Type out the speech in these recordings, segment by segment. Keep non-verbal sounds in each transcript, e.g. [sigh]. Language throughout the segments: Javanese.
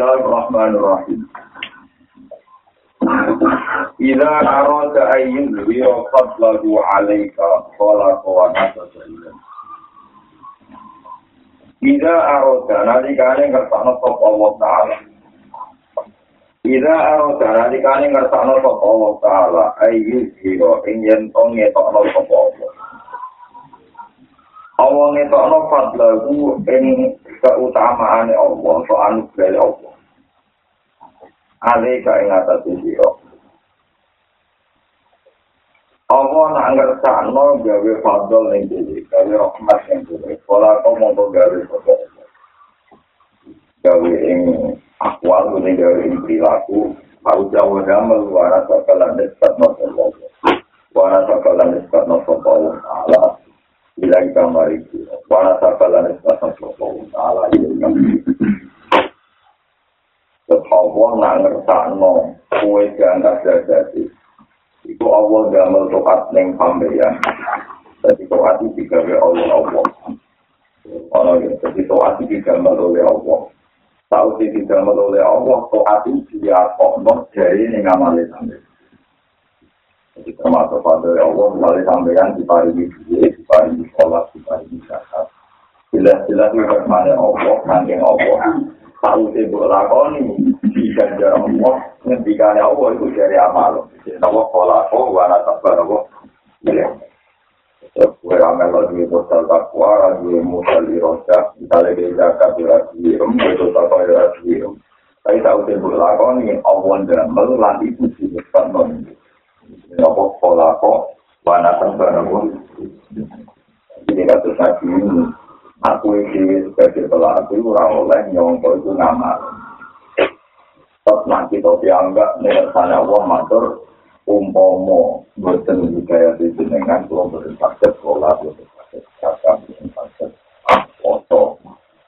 Bismillahirrahmanirrahim. Ida arada ayyun liya fadlahu alaika qala qawana tasallam. Ida arada nalikane ngertakno sapa Allah taala. Ida arada nalikane ngertakno sapa Allah taala liya ing yen to ngetokno sapa Allah. Allah ngetokno fadlahu ing keutamaane Allah so anugerah Allah. Ale ka ing atas sira. Allah nak ngersakno gawe fadl ning dhewe, gawe rahmat ning dhewe. Pola kok mongko gawe fadl. Gawe ing akwal ning gawe ing perilaku, mau jawa damel wara sakalan despat nopo Allah. Wara sakalan despat nopo Allah. Ilahi kamari Wana sakalan espasan sopo Ta'ala ilahi kamari Sebab nak ngertakno Kue diangkat jadi Itu Allah gamel tokat neng pambeyan Jadi tokat itu digawe oleh Allah Ono ya, jadi tokat itu digamel oleh Allah. Tahu itu digamel oleh Allah Tokat itu dia kok dari neng amalnya sampai termasuk pada Allah melalui sampeyan di pari di di pari di sekolah, di pari di zakat. Jelas-jelas itu bagaimana Allah, nangking Allah. Tahu sibuk lakoni, bisa jarak Allah, ngendikan Allah itu dari amal. Jadi Allah kolako, wana sabar Allah. Iya. Kue ramel lagi bosal takwa, lagi musal di roja, misalnya di zakat di rasium, itu takwa di rasium. Tapi tahu sibuk lakoni, Allah dan melalui itu sibuk apa pola kok wana tembara pun jadi kata nabi ini aku ini sebagai pelaku orang oleh nyongko itu nama nanti kau dianggap sana Allah matur umpomo boten budaya di jenengan belum berpaksa sekolah belum berpaksa kakak belum foto.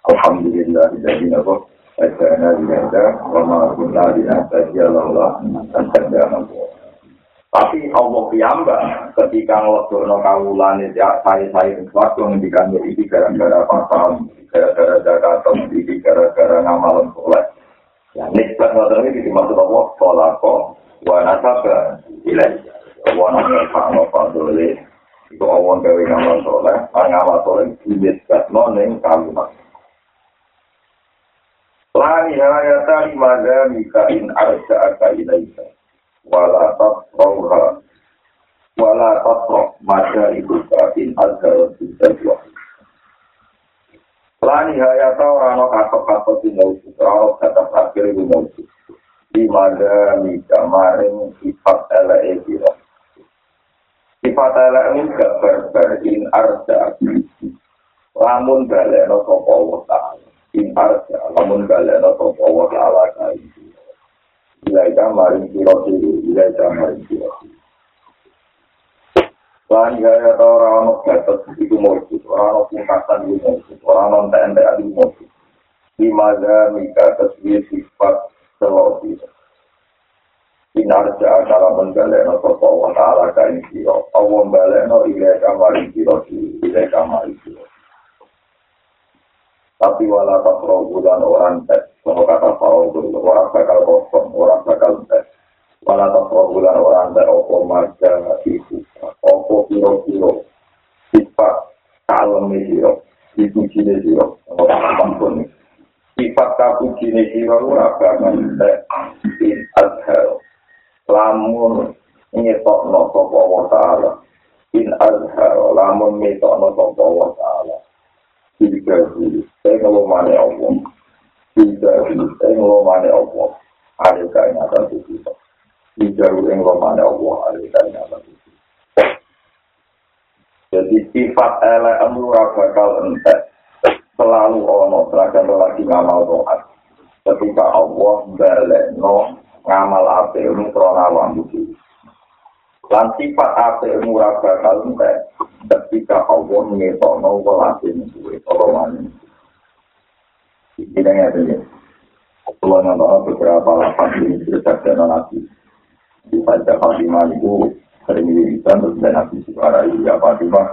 Alhamdulillah jadi nabo Asana dinada, wa ma kunna dinada, ya Allah, asana nabo. Tapi Allah piyambak ketika ngelokdono kawulan itu saya-saya waktu ngendikan ini gara-gara pasal, gara-gara Jakarta, ini gara-gara ngamalan soleh. Ya, nisbat ngotot ini dimaksud Allah, solako, wa nasaba, ilai. Wa nasaba, nopandole, itu Allah gawe ngamalan soleh, ngamal soleh, nisbat noning kalimat. Lani hayata lima damika in arja'aka ilaika. Wala tasroha wala tasroh maka itu kain agar bisa dua lani hayata orang katok katok di mautu kalau kata akhir di mautu di mana mika maring sifat ele kira sifat ele mika berberin arja lamun baleno sopo wata in arja lamun baleno sopo wata ala kain ilaika maring siro diri, ilaika maring siro. Lan gaya ta ora ana gatot iku mujud, ora ana pungkasan iku mujud, ora ana entek-entek iku mujud. Di maga mika tasbih sifat seloti. Inarja akala menggaleno sopa wa ta'ala kain siro. Allah mbaleno ilaika maring siro diri, ilaika maring siro tapi wala takro bulan orang tes kalau kata Paul orang bakal kosong orang bakal tes. Wala takro bulan orang tes opo marga itu opo piro piro sifat kalem siro dipuji siro ampun sifat kapuji siro ora bakal tes in azhar lamun ngetok no sopo wa ta'ala in azhar lamun ngetok no sopo wa ta'ala Tiga dulu, saya ngelomane Allah. Dulu, saya ngelomane Allah. Ada kain atas itu. Tiga dulu, saya ngelomane Allah. Ada kain atas itu. Jadi sifat elek ora bakal entek. Selalu ono seragam lagi ngamal doa. Ketika Allah balekno ngamal ape ini krona wambu Lan sifat ape ora bakal entek. ketika Allah mengetokno walasin suwe tolongan. Ini yang ada ya. Allah nambah beberapa lapan ini bersaksian nabi. Di pada Fatimah itu sering wiridan terus dan nabi suara ya Fatimah.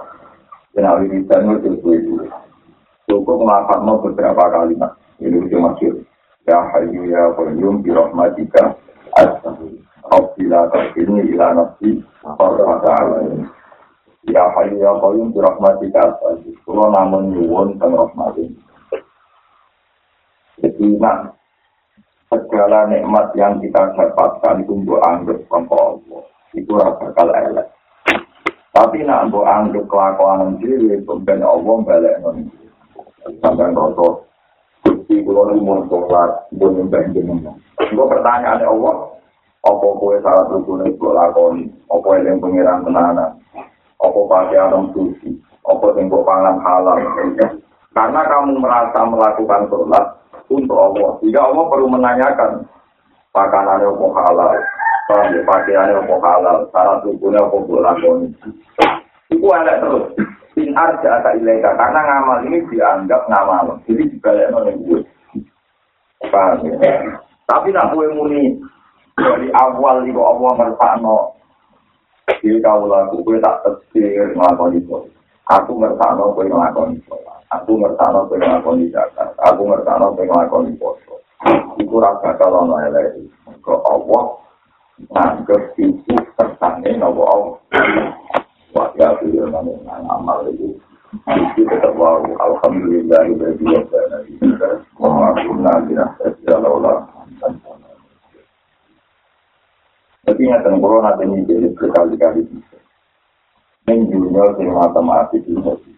Dan wiridan itu terus itu. Cukup melakukan beberapa kalimat. Ini itu masyur. Ya Hayyu Ya Qayyum bi rahmatika astaghfir. Rabbila takfirni ila nafsi farfata alaih. Ya Hayyu Ya Qayyum bi rahmatika astaghfir. Kulo namun nyuwun teng rahmatin. Nak segala nikmat yang kita dapatkan itu untuk anggap kelompok Allah. Itu bakal elek. Tapi nak mbok anggap kelakuan diri, kemudian Allah balik non. Sampai rasa Gusti kula niku mun sholat, mun nyembah jenengan. Engko pertanyaan Allah, apa kowe salah rukun iku lakoni? Apa yang pengiran tenanan? Apa pakaian suci? Apa sing pangan halal? Karena kamu merasa melakukan sholat untuk Allah, jika Allah perlu menanyakan pakanannya apa halal, pakaiannya apa halal, salah rukunnya apa lakoni. Itu ada terus. in arja tak ilega karena ngamal ini dianggap ngamal. Jadi dibalik nol gue paham ya? Tapi nak gue muni dari awal itu Allah merpano jadi kau laku gue tak tersikir melakukan itu aku merpano gue melakukan itu aku merpano gue melakukan zakat aku merpano gue melakukan itu itu rasa kalau nol ke Allah nganggep itu tersangin Allah Wajah beliau namun amal itu itu tetap wow alhamdulillah dari dua sana kita mengakunna tidak terjauh tapi yang tengkoron ada ini jadi berkali-kali menjual sing matematik itu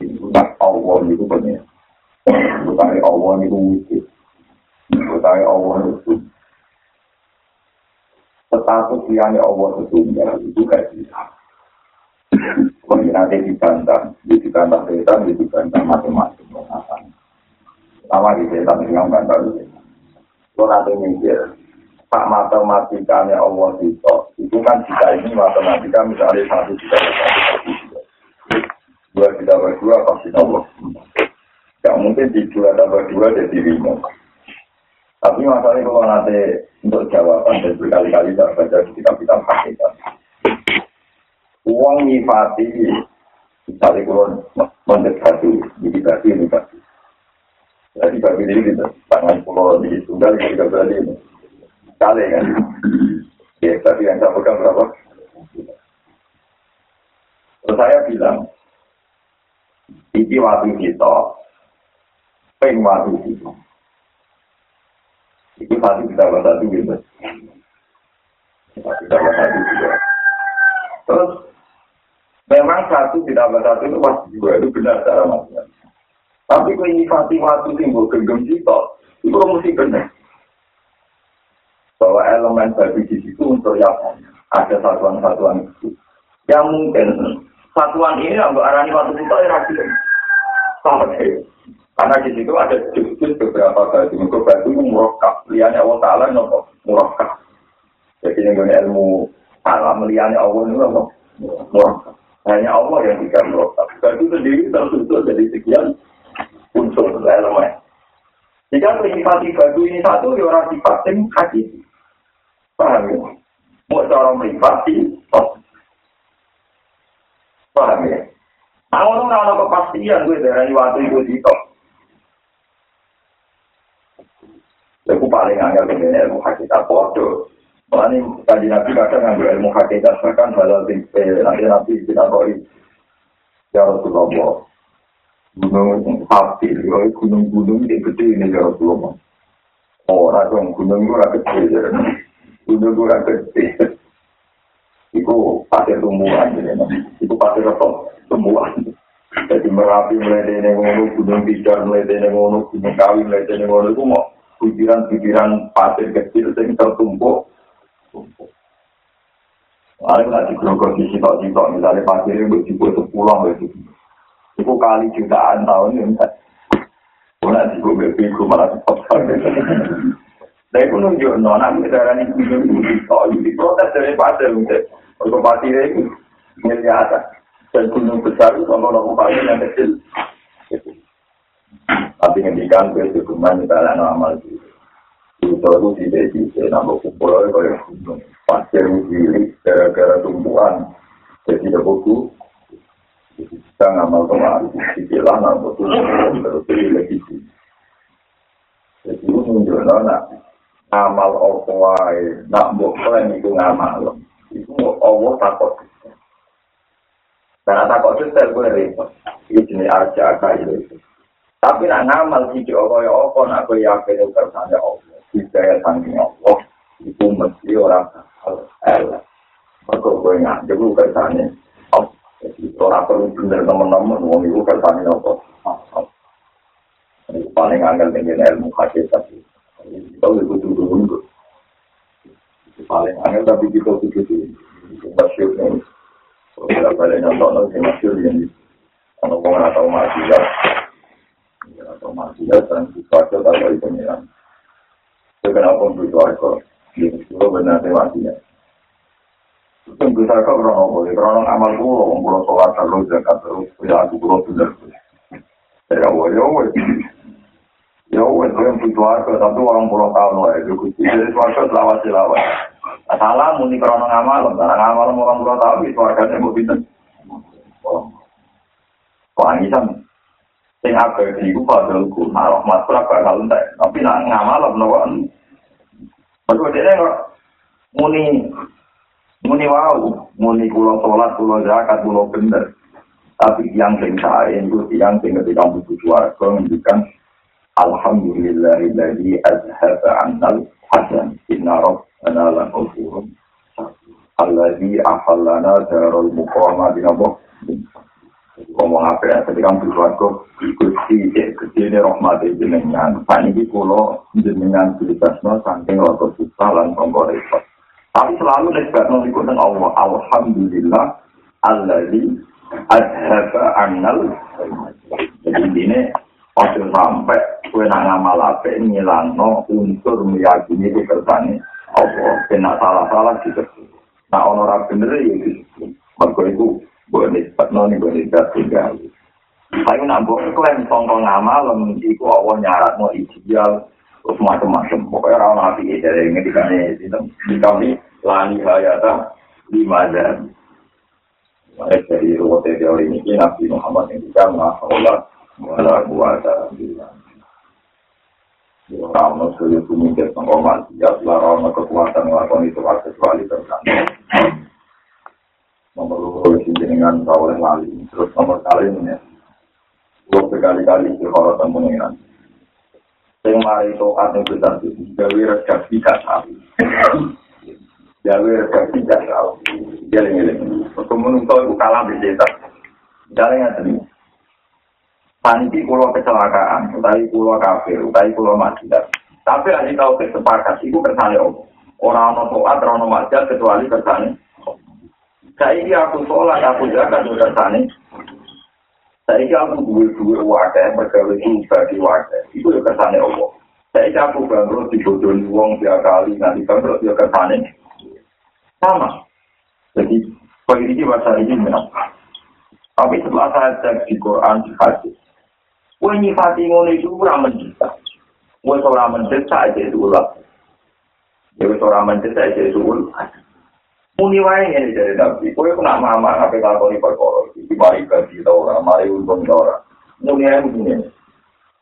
bukan Allah itu benar bukan Allah itu wujud bukan Allah itu status yang Allah setunggal itu kayak gitu Kalau nanti dibantah, dibantah setan, dibantah masing-masing. Sama di setan yang bantah itu. Kalau nanti mikir, tak matematikanya Allah itu, itu kan jika ini matematika misalnya satu juta dua juta berdua pasti Allah. Tidak mungkin di dua tambah dua jadi lima. Tapi masalahnya kalau nanti untuk jawaban dan berkali-kali tidak baca di kitab-kitab hakikat. uang nyifati misalnya kalau mendet batu di batu ini batu jadi batu ini gitu tangan pulau di juga berarti ini kali kan ya tapi yang saya berapa terus saya bilang ini waktu kita peng waktu kita itu pasti kita satu gitu kita satu juga terus Memang satu ditambah satu itu pasti dua itu benar secara matematika. Tapi kalau ini fatih waktu timbul genggam kita, itu mesti benar. Bahwa elemen bagi di situ untuk yang ada satuan-satuan itu. Yang mungkin satuan ini yang arani waktu kita ya rapi. Karena di situ ada jus beberapa batu. Untuk batu itu murokap. Lihatnya Allah Ta'ala nopo murokap. Jadi ini ilmu alam lihatnya Allah itu nopo murokap. Hanya Allah yang bisa merokok. Batu sendiri tersusun dari sekian unsur elemen. Jika menyifati batu ini satu, ya orang sifat yang hakiki. Paham ya? Mau cara oh. Paham ya? Nah, orang ada kepastian gue dari waktu itu di top. Aku paling angel dengan ilmu hakikat bodoh. Ini tadi nabi kadang ngambil ilmu hakikat bahkan halal timpe nanti nabi kita koi ya Rasulullah gunung api gunung-gunung ini gede ini ya Rasulullah orang dong gunung itu rakyat gunung itu rakyat itu pasir tumbuhan itu pasir apa tumbuhan jadi merapi dari ngono gunung pijar dari ngono gunung kawi dari ngono itu mau pikiran-pikiran pasir kecil yang tertumpuk Ada nggak di grogol di sitok sitok misalnya pasir itu dibuat sepuluh gitu. Itu kali jutaan tahun enggak. Mana di bebi gue malah cepat Tapi pun nunjuk nona misalnya ini gunung sitok di protes dari pasir mungkin. Untuk pasir itu miliaran dan gunung besar itu kalau lalu pasir yang kecil. Tapi ngendikan gue cukup misalnya amal itu. Itu di desa, nama kumpul oleh gunung. pasir diri gara-gara tumbuhan jadi ada buku kita ngamal kemarin istilah nama tuh terus lagi jadi nunjukno nak amal apa wae nak mbok klaim iku ngamal. Iku Allah takut. Dan takut detail gue repot. Iki jenenge aja itu. Tapi nak ngamal siji kaya apa nak kowe yakin kersane Allah. Hidayah sangking Allah. Iku mesti ora hal elek. Mergo kowe ngajak kersane Allah. Jadi ora perlu bener teman-teman wong iku kersane apa. Ini paling angel dengan ilmu hakikat. Kita lebih butuh dulu. Paling angel tapi kita butuh dulu. Masyur nih. Kalau balik nyontok nanti masyur ini. Kalau orang tahu masyur atau maksiat dan sesuatu atau itu pengiran. Itu kenapa untuk itu di situ benar maksiat. Itu bisa kau krono boleh krono amal kulo, kulo sholat terus zakat terus ya aku kulo sudah. Ya wah ya wah. Ya wah itu yang itu aku satu orang pulau tahun lah itu jadi suatu selawat selawat. Salah muni krono ngamal, karena ngamal orang pulau tahun itu artinya mau pinter. Kok angisan sing abadi iku padha ku malah mas ora bakal entek. Tapi nak ngamal nopo? Mergo dene kok muni muni wau muni kula salat kula zakat kula bener. Tapi yang sing sae itu yang sing ketika butuh suarga menunjukkan Alhamdulillahilladzi azhaba 'anal hasan inna rabbana la ghafurun alladzi ahallana darul muqamah di ngomong apa ya? Ketika di keluarga gusti gusti ini rahmat jenengan. Ini kulo jenengan no saking waktu susah lan repot. Tapi selalu lebat no ikut Allah. Alhamdulillah alladzi adhaba annal jadi ini Ojo sampai kue nak ngamal apa ngilang no unsur meyakini itu kersane Allah kena salah-salah gitu. Nah orang bener ya gitu. Mereka itu boleh nisbat noni boleh nisbat tinggal. Tapi nak buat klaim songkong ngamal, iku Allah nyarat mau ideal, terus macam-macam. Pokoknya orang nabi dari ini dikane di kami lani hayata lima jam. Dari ruwet teori ini Nabi Muhammad yang dikama Allah wala kuasa bila. Orang sulit pemikir pengkomat, ya selarang kekuatan melakukan itu kecuali terkandung. nomor loro sing jenengan oleh lali terus nomor kali ini gue berkali-kali di horor temuan sing mari to ate besar itu gawe rekap tidak tahu gawe rekap tidak tahu dia lengi-lengi kemudian itu kalah di desa jalan yang tadi Paniti pulau kecelakaan, utawi pulau kafir, utawi pulau maksiat. Tapi lagi tahu kesepakat, itu kersane Orang-orang toat, orang-orang maksiat, kecuali kersane Saiki aku sholat, aku jaga juga sani. Saiki aku duwe-duwe wadah, mergawe bagi wadah. Itu ya kesane Allah. Saiki aku bangkrut dibodohi wong tiap kali, nanti bangkrut ya kesane. Sama. Jadi, bagi ini bahasa ini memang. Tapi setelah saya cek di Quran, di hadis, Kue nyifati ngono itu kurang mendesak. Kue seorang mendesak aja itu ulah. Ya seorang mendesak aja itu ulah. muni wae ngene dari nabi. Kowe kok nak mama ngape lakoni perkara iki. Mari gaji ta ora mari untung ta ora. Muni ae muni.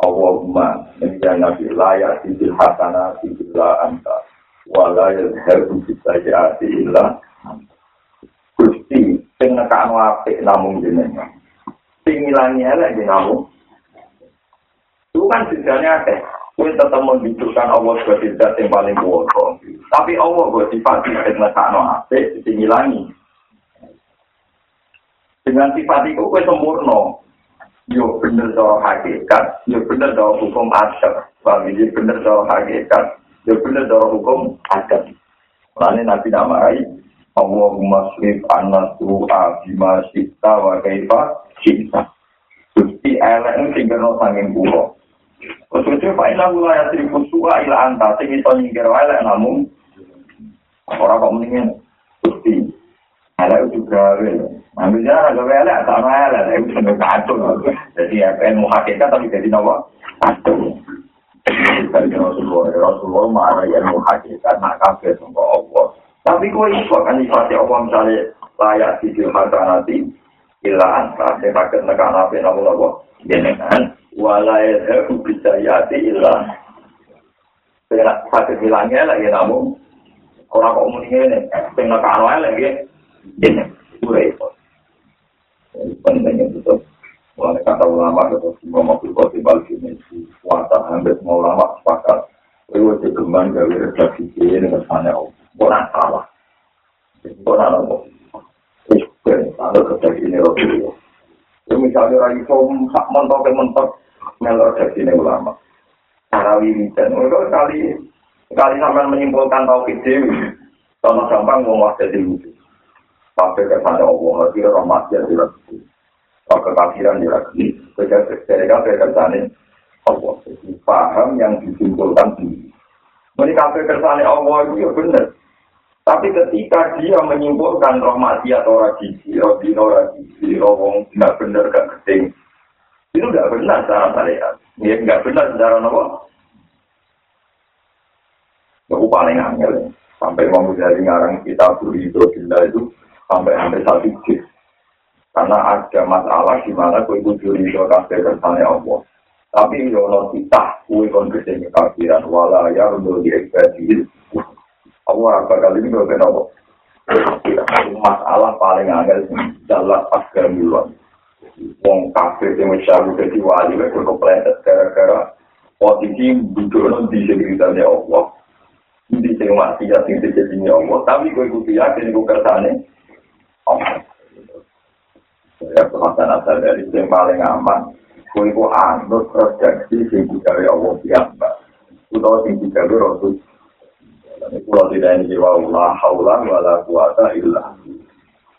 Allahumma inna nabi layak bil hasana illa anta wa yadhhabu bis sayyiati illa Gusti sing nekakno apik namung jenengan elek jenengan Itu kan sebenarnya akeh. Kue tetap menunjukkan Allah sebagai zat yang paling kuasa. Tapi Allah buat sifat yang ngesakno ape, dihilangi. Dengan sifat itu kue sempurna. Yo bener cara hakikat, yo bener cara hukum asar. Bagi dia bener cara hakikat, yo bener cara hukum asar. Lalu nanti namarai Allahumma srif anna su'a bima sita wa kaifa sita. Gusti elek ini tinggal no sanging pulau. Kesuci Pak Ina gula ya sri kusua ila anta sing iso nyingkir wae lek namun ora kok mendingin Gusti. Ala itu gawe. Ambil jalan gawe elek tak ana elek itu sampe kacau. Jadi ya ilmu hakikat tapi jadi nawa kacau. Dari Rasulullah, Rasulullah marah ilmu hakikat nak kafe sangka Allah. Tapi kau iso kan ifati Allah misalnya layak di nanti ila anta saya pakai nekan apa namun apa jenengan wala yadhu bisa yati illa Saya sakit hilangnya lagi namun orang kok muni ini, sing nekano lagi ini itu repot. Pentingnya itu Mulai kata ulama itu semua mobil koti balik ini kuasa hampir semua ulama sepakat. Itu kegeman gawe redaksi ini dengan sana oh, bukan salah. Bukan apa. Itu ada redaksi ini loh. Ya misalnya lagi so mentok mentok melor redaksi ini ulama. Cara wiridan, mereka kali kali sampai menyimpulkan tauhid dewi. Sama gampang mau jadi wujud. Sampai ke sana Allah, kira rahmat ya tidak kekafiran lagi Ketika kafir kersane Allah. Paham yang disimpulkan sendiri. Ini kafir kersane Allah itu ya benar. Tapi ketika dia menyimpulkan roh mati atau rajisi, roh dino rajisi, roh wong nggak benar gak keting, itu nggak benar secara syariat. Ya nggak benar secara nopo. Aku paling angel sampai mau dari ngarang kita beri itu itu sampai hampir satu juz. Karena ada masalah di mana kue kudu rido kabeh kersane Allah. Tapi ono kita kue kon ke sini kafiran wala ya untuk diekspedisi. Allah apa kali ini kau kenapa? Masalah paling angel dalam pas kemiluan. Wong kafir yang mencari jadi wali mereka kepleset gara-gara posisi duduk di sekitarnya Allah. Di sini masih yakin di Allah. Tapi kue kudu yakin kue kersane Allah. ya kemasan asal dari yang paling aman kue ku anut redaksi sing digawe Allah biasa utawa sing digawe Rasul Kalau tidak ini jiwa la haula wa la quwata illa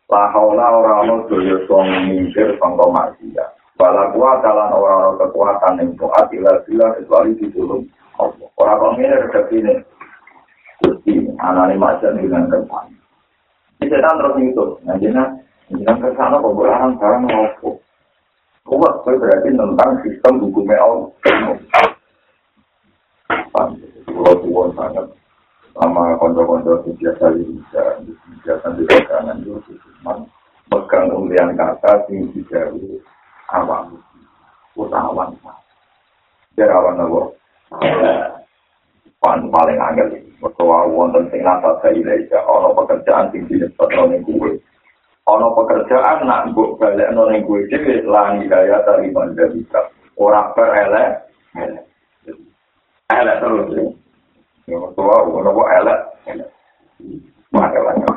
la haula ora ono daya song mingkir sangka maksiat. Wala kuwata lan ora ono kekuatan ing taat ila bila kecuali ditulung ora kok ngene redaksi ini. Gusti anane macan dengan kepan Bisa terus itu, nanti Yang ke sana kok barang barang ngopo. Kuat itu berarti tentang sistem hukumnya Allah. Kalau tuan sangat sama konco-konco itu biasa bisa biasa di kanan itu cuma pegang kemudian kata sing dijauhi awam utawan jerawan apa? Pan paling angel. Bahwa wonten sing nata saya ono pekerjaan sing disebut oleh gue Ono pekerjaan nak mbok balik no ning kuwi dhewe lan hidayah tari manja bisa. Ora perelek. Elek. Terus. Yo tua ono kok elek. Maka lah yo.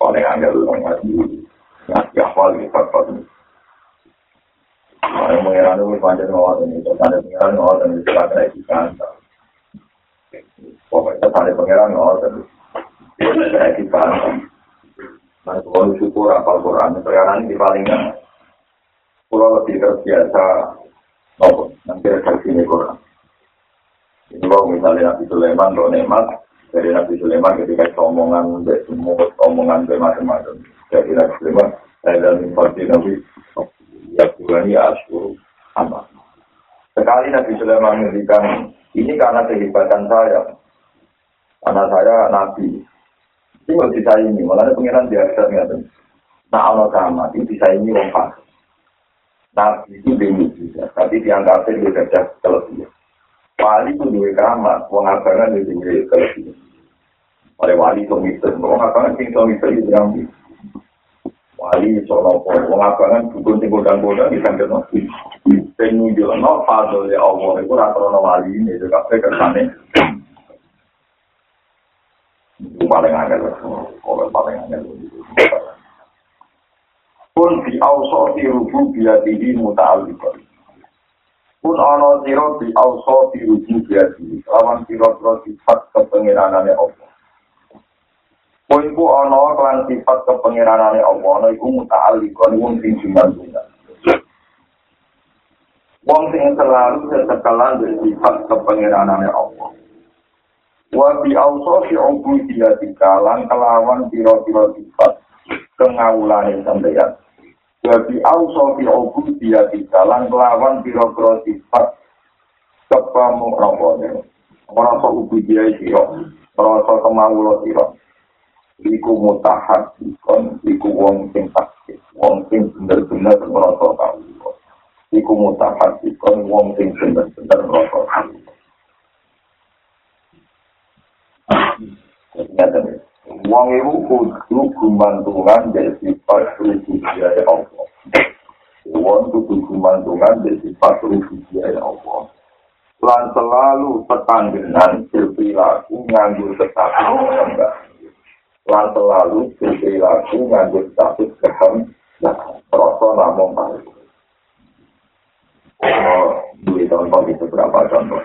Oleh angel wong mati. Ya hal iki apa tuh. Ayo mengira nu panjang ngawat ini, tanda pengiran ngawat ini, silakan lagi kan. Pokoknya tanda pengiran ngawat ini, silakan lagi kan. Nah, kalau syukur apal Quran, sekarang ini paling kan, kalau lebih terbiasa, nopo, nanti redaksi ini Quran. Kalau misalnya Nabi Sulaiman, kalau nemat, dari Nabi Sulaiman ketika omongan, semut, omongan, macam-macam. Jadi Nabi Sulaiman, saya dan informasi Nabi, ya Tuhan ya asyur, amat. Sekali Nabi Sulaiman menghentikan, ini karena kehebatan saya. Karena saya Nabi, Ini kok bisa ini, malah pengiran biasa Nah, Allah sama, ini wong pas. Nah, itu bingung juga, tapi dianggapnya dia kerja kelebihan. Wali itu dua keramat, wong abangan dia dua kelebihan. Oleh wali itu misal, wong abangan sing so misal itu yang Wali sono po, wong abangan dukun sing godang-godang bisa kena. Sing nunjuk no, fadol ya Allah, itu rata wali ini, itu kabeh kersane. itu paling angel kalau paling angel pun di auso di rubu biya diri muta'alikon pun ono siro di auso di rubu biya diri lawan siro-siro sifat kepengiranannya Allah. Pun ku ono kelan sifat kepengiranannya Allah. Ono iku muta'alikon wong sing jumlah-jumlah wong sing selalu sesekalan dari sifat kepengiranannya Allah. Wa bi auso fi ubu dia dikalan kelawan piro-piro sifat kengawulane sampeyan wa bi auso fi ubu dia dikalan kelawan piro-piro sifat kepamu rapone ora kok ubu dia iki yo ora kok kemawulo sira. Iku mutahat ikon iku wong sing takut wong sing bener-bener ngrasa tau iku mutahat ikon wong sing bener-bener ngrasa tau Ngeten. Wong iku kudu gumantungan dari sifat rububiyah Allah. Wong kudu gumantungan dari sifat rububiyah Allah. Lan selalu tetanggenan berperilaku nganggur tetapi enggak. Lan selalu berperilaku nganggur tetapi kehendak. Rasa namung paling. Oh, dua contoh itu berapa contoh?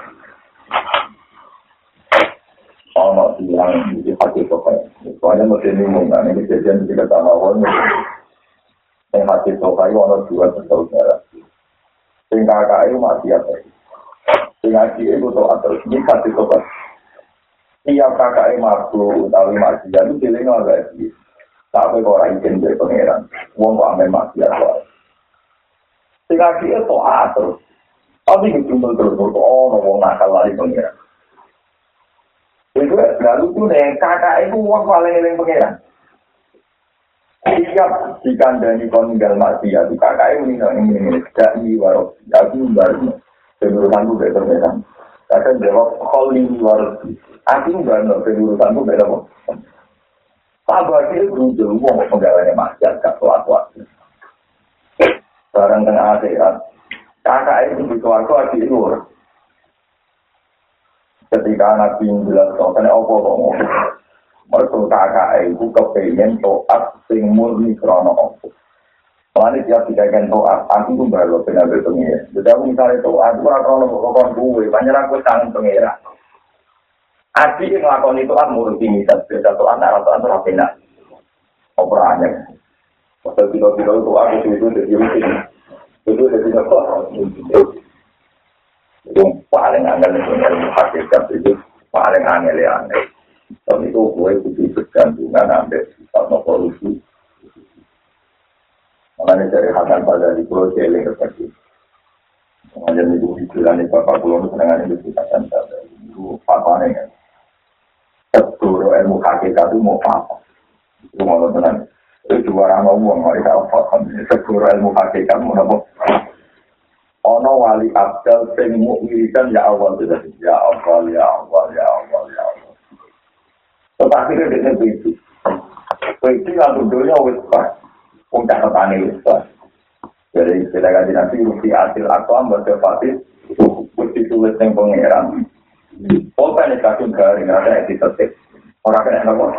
Ono yang di hati sokai. Soalnya mesti bingung kan, ini kejadian di kata lawan. Yang hati sokai ono dua bersaudara. Sing kakak itu masih apa? Sing adik itu tuh atau ini hati sokai. Tiap kakak itu mampu, tapi masih jadi pilih nggak lagi. Tapi kok orang izin dari pangeran, uang kok ambil masih apa? Sing adik itu atur. Tapi itu terus terus, oh, ngomong nakal lagi pangeran. Itu lalu tuh nih kakak itu uang paling eling pengiran. Siap dikandani kon tinggal mati ya tuh kakak itu nih ini ini tidak ini warok aku baru gue betul betul. Kakak jawab kali ini warok aku baru pengurusan gue betul. Sabar dia berujung uang penggalannya masyarakat gak telat waktu. Barang tengah akhirat kakak itu di keluarga di luar. Ketika Nabi soalnya apa kok ngomong mereka kakak itu kepengen toat sing murni krono apa Soalnya tiap dikaikan toat, aku tuh baru benar benar pengira. Jadi aku misalnya toat, aku rasa krono kok gue, banyak aku tangan pengira. Adi yang ngelakuin itu kan muruti misal, beda toat, arah toat, arah benar. Operannya. Waktu kilo-kilo itu aku itu jadi rutin. Itu jadi kok. Itu paling angel itu ilmu hakikat itu paling angel ya aneh. Dan itu gue butuh bergantungan ambil sifat no polusi. Makanya dari hakan pada di pulau Jeling seperti Kemudian itu dibilang di bapak pulau itu senangan itu kita kan itu fatwanya kan. Seluruh ilmu hakikat itu mau apa? Itu mau tenang. Itu juara mau uang, mereka apa? Seluruh ilmu hakikat mau apa? Ono wali abdal sing mukminikan ya awal sudah. Ya awal ya awal ya awal ya awal tetapi dia dengan itu itu yang dulunya wis pas. Puncak petani wis pas. Jadi kita kaji nanti mesti hasil aku ambil sepati mesti tulis yang pengeran. Apa yang dikasih garing ada yang ditetik orang kena nopo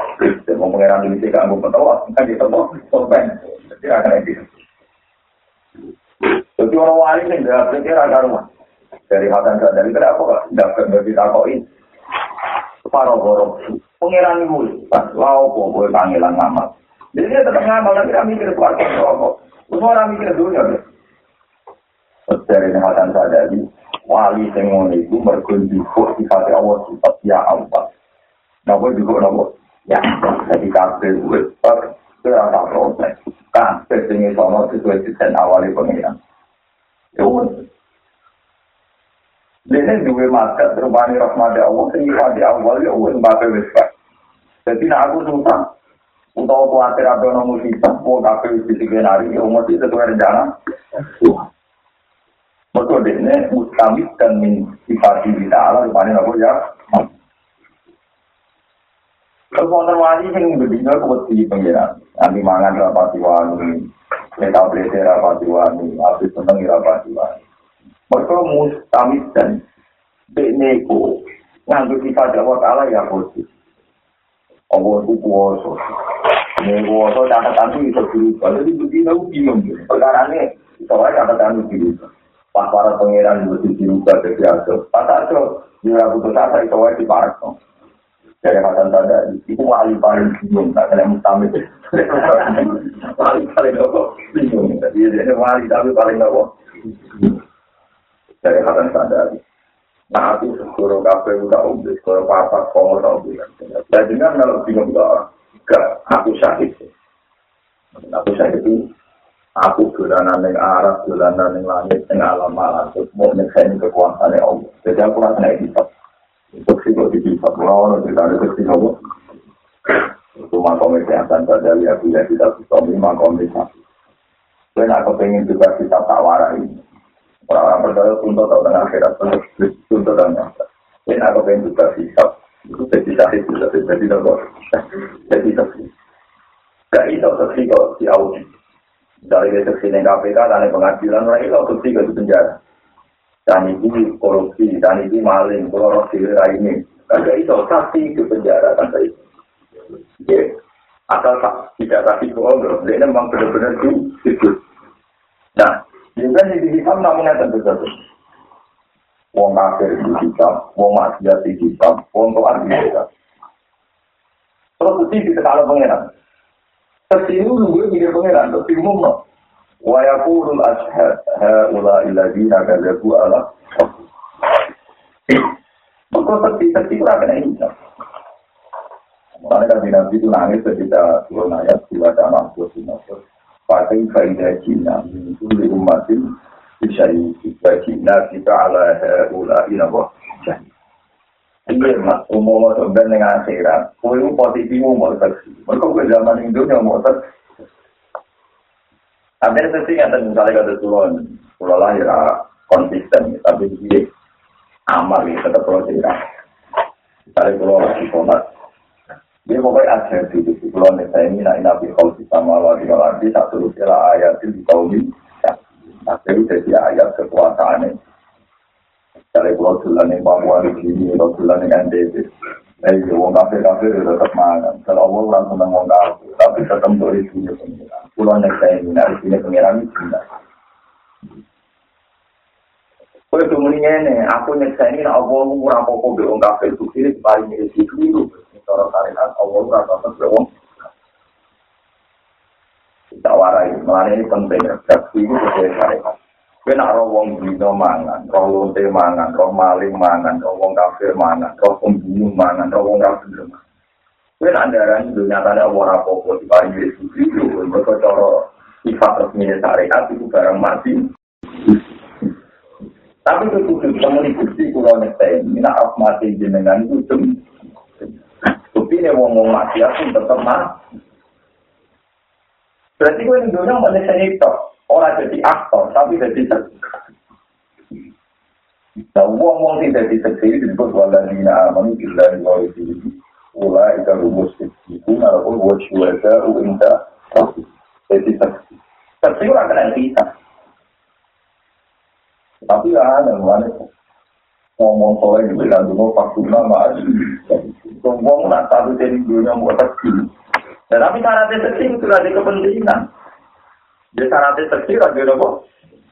mau pengeran di sini kamu petawa kan ditemu pulpen jadi akan yang Jadi orang wali ini tidak pikir ada rumah. Dari Hasan Sadari, kenapa kok tidak bagi takoin? Para borok, pengiran ibu, pas lau kok boleh panggilan ngamal. Jadi dia tetap ngamal, tapi dia mikir keluarga rokok. Semua orang mikir dunia. Dari Hasan Sadari, wali sengon itu berkunjung di hati Allah sifat ya Allah. Napa juga napa? Ya, jadi kabel gue, itu rasa proses. Kabel ini sama sesuai sistem awalnya pengiran. Dene duwe makat rupane rahmat Allah sing di awal ya wis mbake wis pak. Dadi nek aku susah utawa kuatir ada ono musibah mau kabeh wis dikenari ya mesti sesuai rencana. Mergo dene mustamid dan min sifat kita Allah rupane aku ya. Kalau wonten wali sing bedino kuwedi pengiran, nanti mangan rapati wani, Kita belajar rapati wani, habis seneng rapati wani. Mereka mustamid dan beneku nganggur kita Jawa Ta'ala ya khusus. Allah itu kuasa. Ini kuasa catatan itu bisa berubah. Jadi begini aku bingung. Perkara ini, soalnya catatan itu berubah. Pas para pengiran itu dirubah dari aso. Pas dia butuh asa itu wajib diparak. Dari kata tanda, itu wali paling bingung. Tak kena mustamid. wali paling apa? Bingung. Jadi dia wali tapi paling apa? Dari kata tanda. Nah, aku suruh kafe udah umbi, kalau papa komo tau bilang. Jadi kan kalau bingung gak, gak aku sakit. Aku sakit itu, aku dolanan yang arah, dolanan yang langit, yang alam terus mau nyeksain kekuasaan Allah. Jadi aku rasa naik di Untuk sih kok di bisa, orang cerita ada kecil Allah. Itu makom kesehatan pada lihat bila kita bisa makom kesehatan. Dan aku pengen juga kita tawarai ini. Orang-orang percaya tuntut atau tengah akhirat tuntut dan nyata. Ini aku pengen juga sikap jadi sakit juga jadi nopo jadi sakit gak itu saksi kok di audit dari saksi yang KPK dan pengadilan orang itu saksi ke penjara dan ini korupsi dan ini maling kalau roh ini gak itu saksi ke penjara kan tadi ya asal tidak kasih bohong dia memang benar-benar itu nah juga di dihitam namanya tentu saja wong kafir di kitab, wong maksiat di kitab, wong tuan di kitab. Terus mesti kita kalau pengiran. Tersiru nunggu mikir pengiran, terus bingung no. Wa yaqulul ashhad haula alladziina kadzabu ala [clears throat] Maka tersi itu akan ini. Makanya kan Nabi itu nangis ketika turun ayat dua dalam dua sinar. Pakai kaidah Cina itu di umatin Bisyari Bajina kita ala ula Iya mas, umum sebenarnya dengan akhirat Kue itu umum saksi Mereka ke zaman Indonesia mau saksi Tapi itu sih yang misalnya kata turun Pulau lahir konsisten Tapi dia amal ya tetap pulau cerita Misalnya pulau lagi komat. Dia pokoknya ajar di pulau Nisa ini. Nah ini nabi kau sama lagi lagi Satu rupiah ayat di kaum ini. Nah, itu jadi ayat kekuasaannya. Dari pulau Tulan yang Papua di sini, pulau Tulan yang NTB. Itu wong kafir kafir itu tetap makan. Kalau Allah orang senang wong kafir, tapi tetap dari sini pengiran. Pulau yang saya ini dari sini pengiran itu tidak. Kau itu mendingnya aku nyeksa ini, Allah murah pokok di wong kafir itu kiri paling mirip itu itu. Cara syariat, Allah rasa tetap wong kita warai, malah ini penting, saksi itu sesuai syariat. Kena roh wong dino mangan, roh lonte mangan, roh maling mangan, roh wong kafir mangan, roh pembunuh mangan, roh wong kafir mangan. Kena andaran itu nyatanya orang apa-apa di paling Yesus itu, mereka cara sifat resmi syariat itu barang mati. Tapi itu khusus temen bukti kulo nekten, mina mati jenengan itu cem. Bukti ini wong-wong mati aku tetap mati. Berarti gue ini mau nyeseni itu. Orang jadi aktor, tapi jadi. Nah, uang-uang tidak jadi seksi disebut waladina amanu billahi wa rasulihi. Ula ika rumus itu, walaupun buat syuwada uinda jadi seksi. Seksi orang kena kita. Tapi ya, yang mana ngomong soal yang bilang dulu faktuna ma'as. Ngomong nak satu jadi dunia mau seksi. Dan tapi syaratnya seksi itu ada kepentingan. Jadi syaratnya seksi ada apa?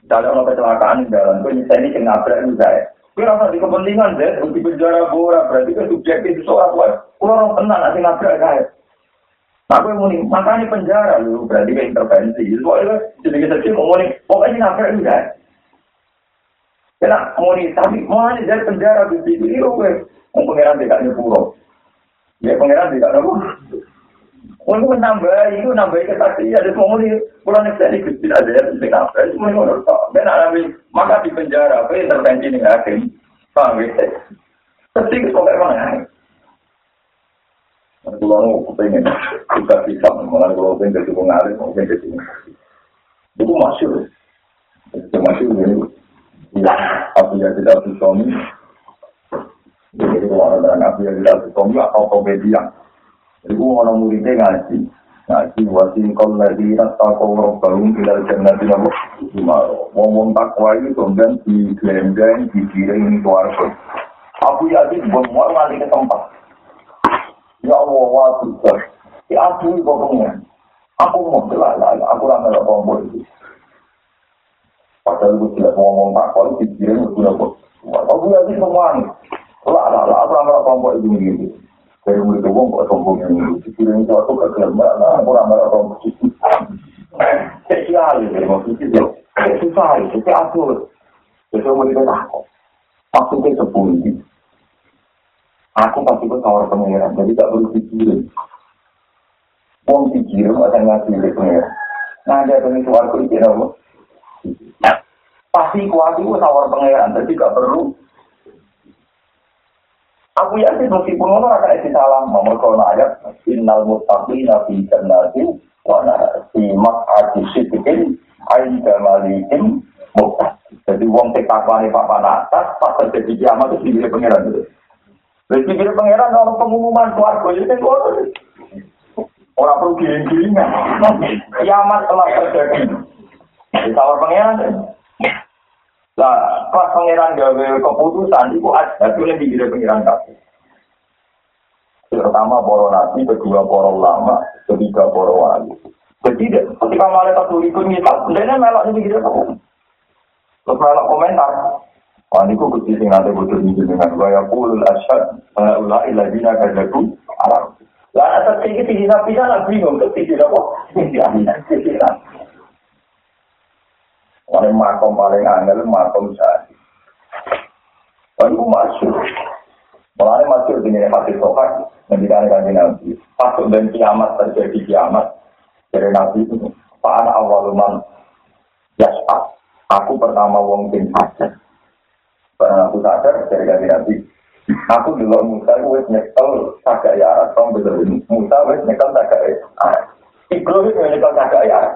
Kalau orang kecelakaan di jalan, gue misalnya ini nabrak ini saya. Gue rasa di kepentingan deh, di penjara bora berarti kan subjektif itu soal gue. Gue orang tenang nanti nabrak saya. Gue mau nih, makanya penjara lu berarti kayak intervensi. Soalnya jadi kita sih nih, pokoknya nabrak ini saya. Kena nih, tapi mau nih dari penjara di situ itu gue. Mau pengiran tidak nyepuro. Ya pengiran tidak nyepuro. Untuk menambah itu nambah kesaksian, ada semua ini pulang nih jadi gusti ada yang penting apa? Itu mau ngurus tak? Ben alami maka di penjara apa intervensi nih hakim, paham ya? Pasti itu kok emang Kalau pengen kita bisa mengenai kalau pengen jadi pengaruh, mau pengen jadi itu masuk, itu masuk ini. Ya, aku ya tidak bisa ini. Kalau ada nabi yang tidak bisa atau komedian. Iku ana muridé ngaji. Ngaji wasin kon lagi rasa kau robbahum ilal jannati nabu. Wong-wong takwa itu kemudian di gelendeng, di giring keluarga. Aku yakin semua nanti ke tempat. Ya Allah, wa Tuhan. Ya aku ini pokoknya. Aku mau jelas aku rasa gak kompor itu. Padahal itu tidak ngomong takwa itu digiring ke keluarga. Aku yakin semua ini. Lah, lah, lah, aku rasa kompor itu begini. dari mulut wong kok sombong ini. Dikirim suatu ke kelembak lah aku ramai orang begitu spesial ini mau begitu susah itu aku itu mau kita takut maksudnya sepuluh aku pasti ke tawar pengeran jadi tak perlu dikirim. Wong dikirim ada ngasih di pengeran. Nah ada pengen suaraku itu pasti kuat itu tawar pengeran jadi gak perlu Aku yakin meskipun ono akan isi salam nomor kalau ayat innal muttaqina fi jannati wa fi maq'adi sidqin ainda malikin muttaqin. Jadi wong sing takwane papan atas pas terjadi kiamat itu dipilih pangeran itu. Jadi pikir pangeran kalau pengumuman keluarga itu kan Orang perlu giling-gilingan. Kiamat telah terjadi. Ditawar pangeran. Lah, pas pangeran gawe keputusan, itu ada itu yang dikira pangeran kasih. Pertama para nabi, kedua para ulama, ketiga para wali. Jadi ketika malaikat tuli pun ngitab, dia melok ini gitu. Terus melok komentar. Wah, ini kok kecil sing nanti butuh dengan gaya pulul asyad, ulai ladina kajaku, alam. Lah ada tinggi tinggi nabi sana bingung ke tinggi apa? Tinggi tinggi Wah makom paling angel makom saya. Lalu masuk. Mulanya masuk dengan hati sohar, menjadi kanji nabi. Pasuk dan kiamat terjadi kiamat dari nabi itu. Pak awaluman yaspa. Aku pertama wong sing sadar. Karena aku sadar dari kanji nabi. Aku dulu Musa wis nyekel sagak ya arah tong bener Musa wis nyekel sagak ya arah. Ibro wis nyekel sagak ya arah.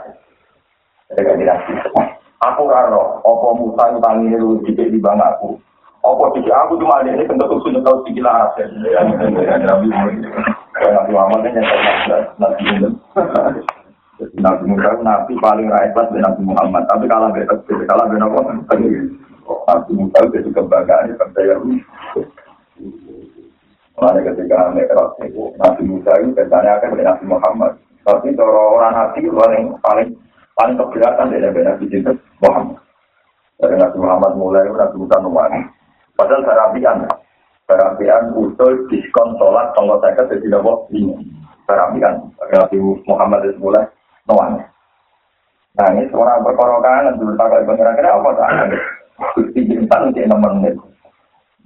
Jadi nanti. Aku raro, opo Musa itu tangi lu dikit di bang aku. Opo dikit aku cuma ada ini bentuk usul nyekel sikil arah. Nabi Muhammad nyekel Nabi Muhammad. Nabi Musa nabi paling rakyat Nabi Muhammad. Tapi kalah beda, kalah beda apa? Nabi Musa itu kebanggaan percaya. Mulai ketika itu, Nabi Musa itu biasanya akan Nabi Muhammad. Tapi kalau orang Nabi paling paling paling keberatan dari Nabi Muhammad. Dari Nabi Muhammad mulai Nabi Musa numani. Padahal sarapian, sarapian usul diskon sholat tonggo saya jadi nopo ini. Sarapian, Nabi Muhammad itu mulai numani. Nah ini seorang berkorokan, dulu tak kira-kira apa tak? Gusti Jintan di nomor menit.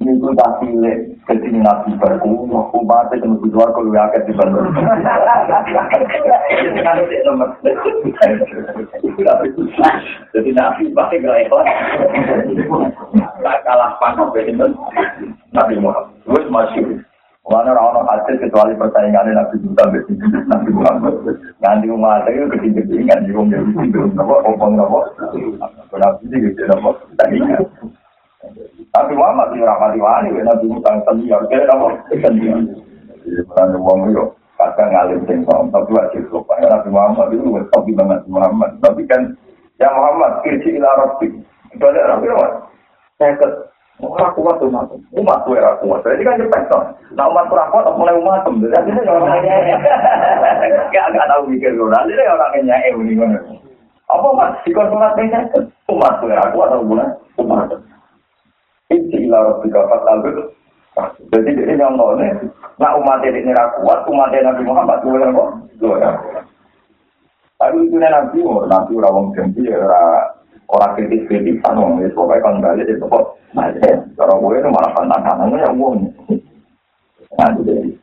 Minggu tak pilih jadi nabi baru, umat itu mesti keluar kalau ya di. Jadi nabi pasti gak. Tak kalah pangkat begitu. Nabi Muhammad, terus masih. Mana orang hasil kecuali persaingan Nabi begitu Nabi Muhammad. Nanti umat itu kecil-kecil kan di rumah itu, nopo, opong nopo. Nabi itu gitu nopo. Tapi Muhammad di rapati wani, Nabi Musa senior, kira apa? Senior. Jadi peran uang itu kadang ngalim singkong, tapi wajib lupa. Nabi Muhammad itu wes tapi banget Muhammad. Tapi kan ya Muhammad kirsi ila Rabbi. Itu ada Nabi Muhammad. Saya ke Ora kuat umat. Umat tuh era kuat. Jadi kan cepet toh. Nah umat kurang kuat mulai umat tuh. Jadi orang Gak gak tahu mikir gue. Nanti deh orang nyanyi ini. Apa umat? Sikon umat tuh era kuat atau bukan? Umat. Inci ila rabbi kafat albir. Jadi ini yang ngomongnya, nak umat ini kuat, umat Nabi Muhammad, gue yang kok, gue yang Tapi itu Nabi, Nabi orang janji, orang kritis-kritis, orang itu pokoknya kan balik itu kok, nah kalau gue itu malah pantang-pantangnya yang gue. Nah, jadi.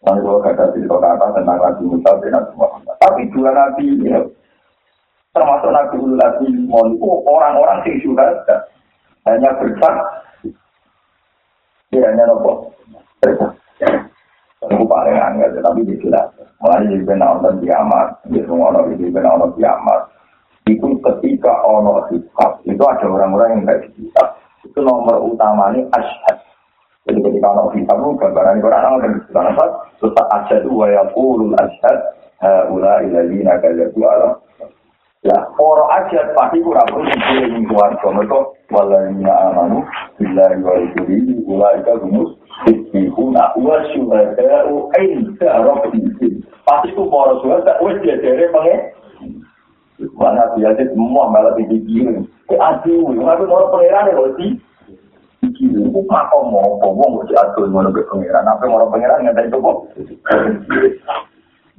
Lalu gue kata di kata tentang Nabi Musa dan Nabi Muhammad. Tapi dua Nabi ini, termasuk Nabi Nabi Muhammad, orang-orang yang sudah hanya bersak dia hanya nopo bersak itu paling angel tapi jelas mulai di benar dan kiamat di semua orang di benar dan kiamat. Itu ketika ono hisab itu ada orang-orang yang tidak hisab itu nomor utama ini asyhad jadi ketika ono hisab itu gambaran Allah dan Quran apa? Terus asyhad wa yaqulul asyhad haula ilaina kadzatu ala Ya, ora aja pasti kurang perlu dipilih ning keluarga mereka walayna amanu billahi wa rasulihi ulaika humus istiquna wa syuhada'u inda rabbihim. Pasti ku para syuhada wis diajare pengen Mana biasa semua malah di video. Ke aduh, ngaku mau pangeran ya sih. Iki ku makom mau wong kok aduh ngono ke pangeran. Apa mau pangeran ngantai itu kok.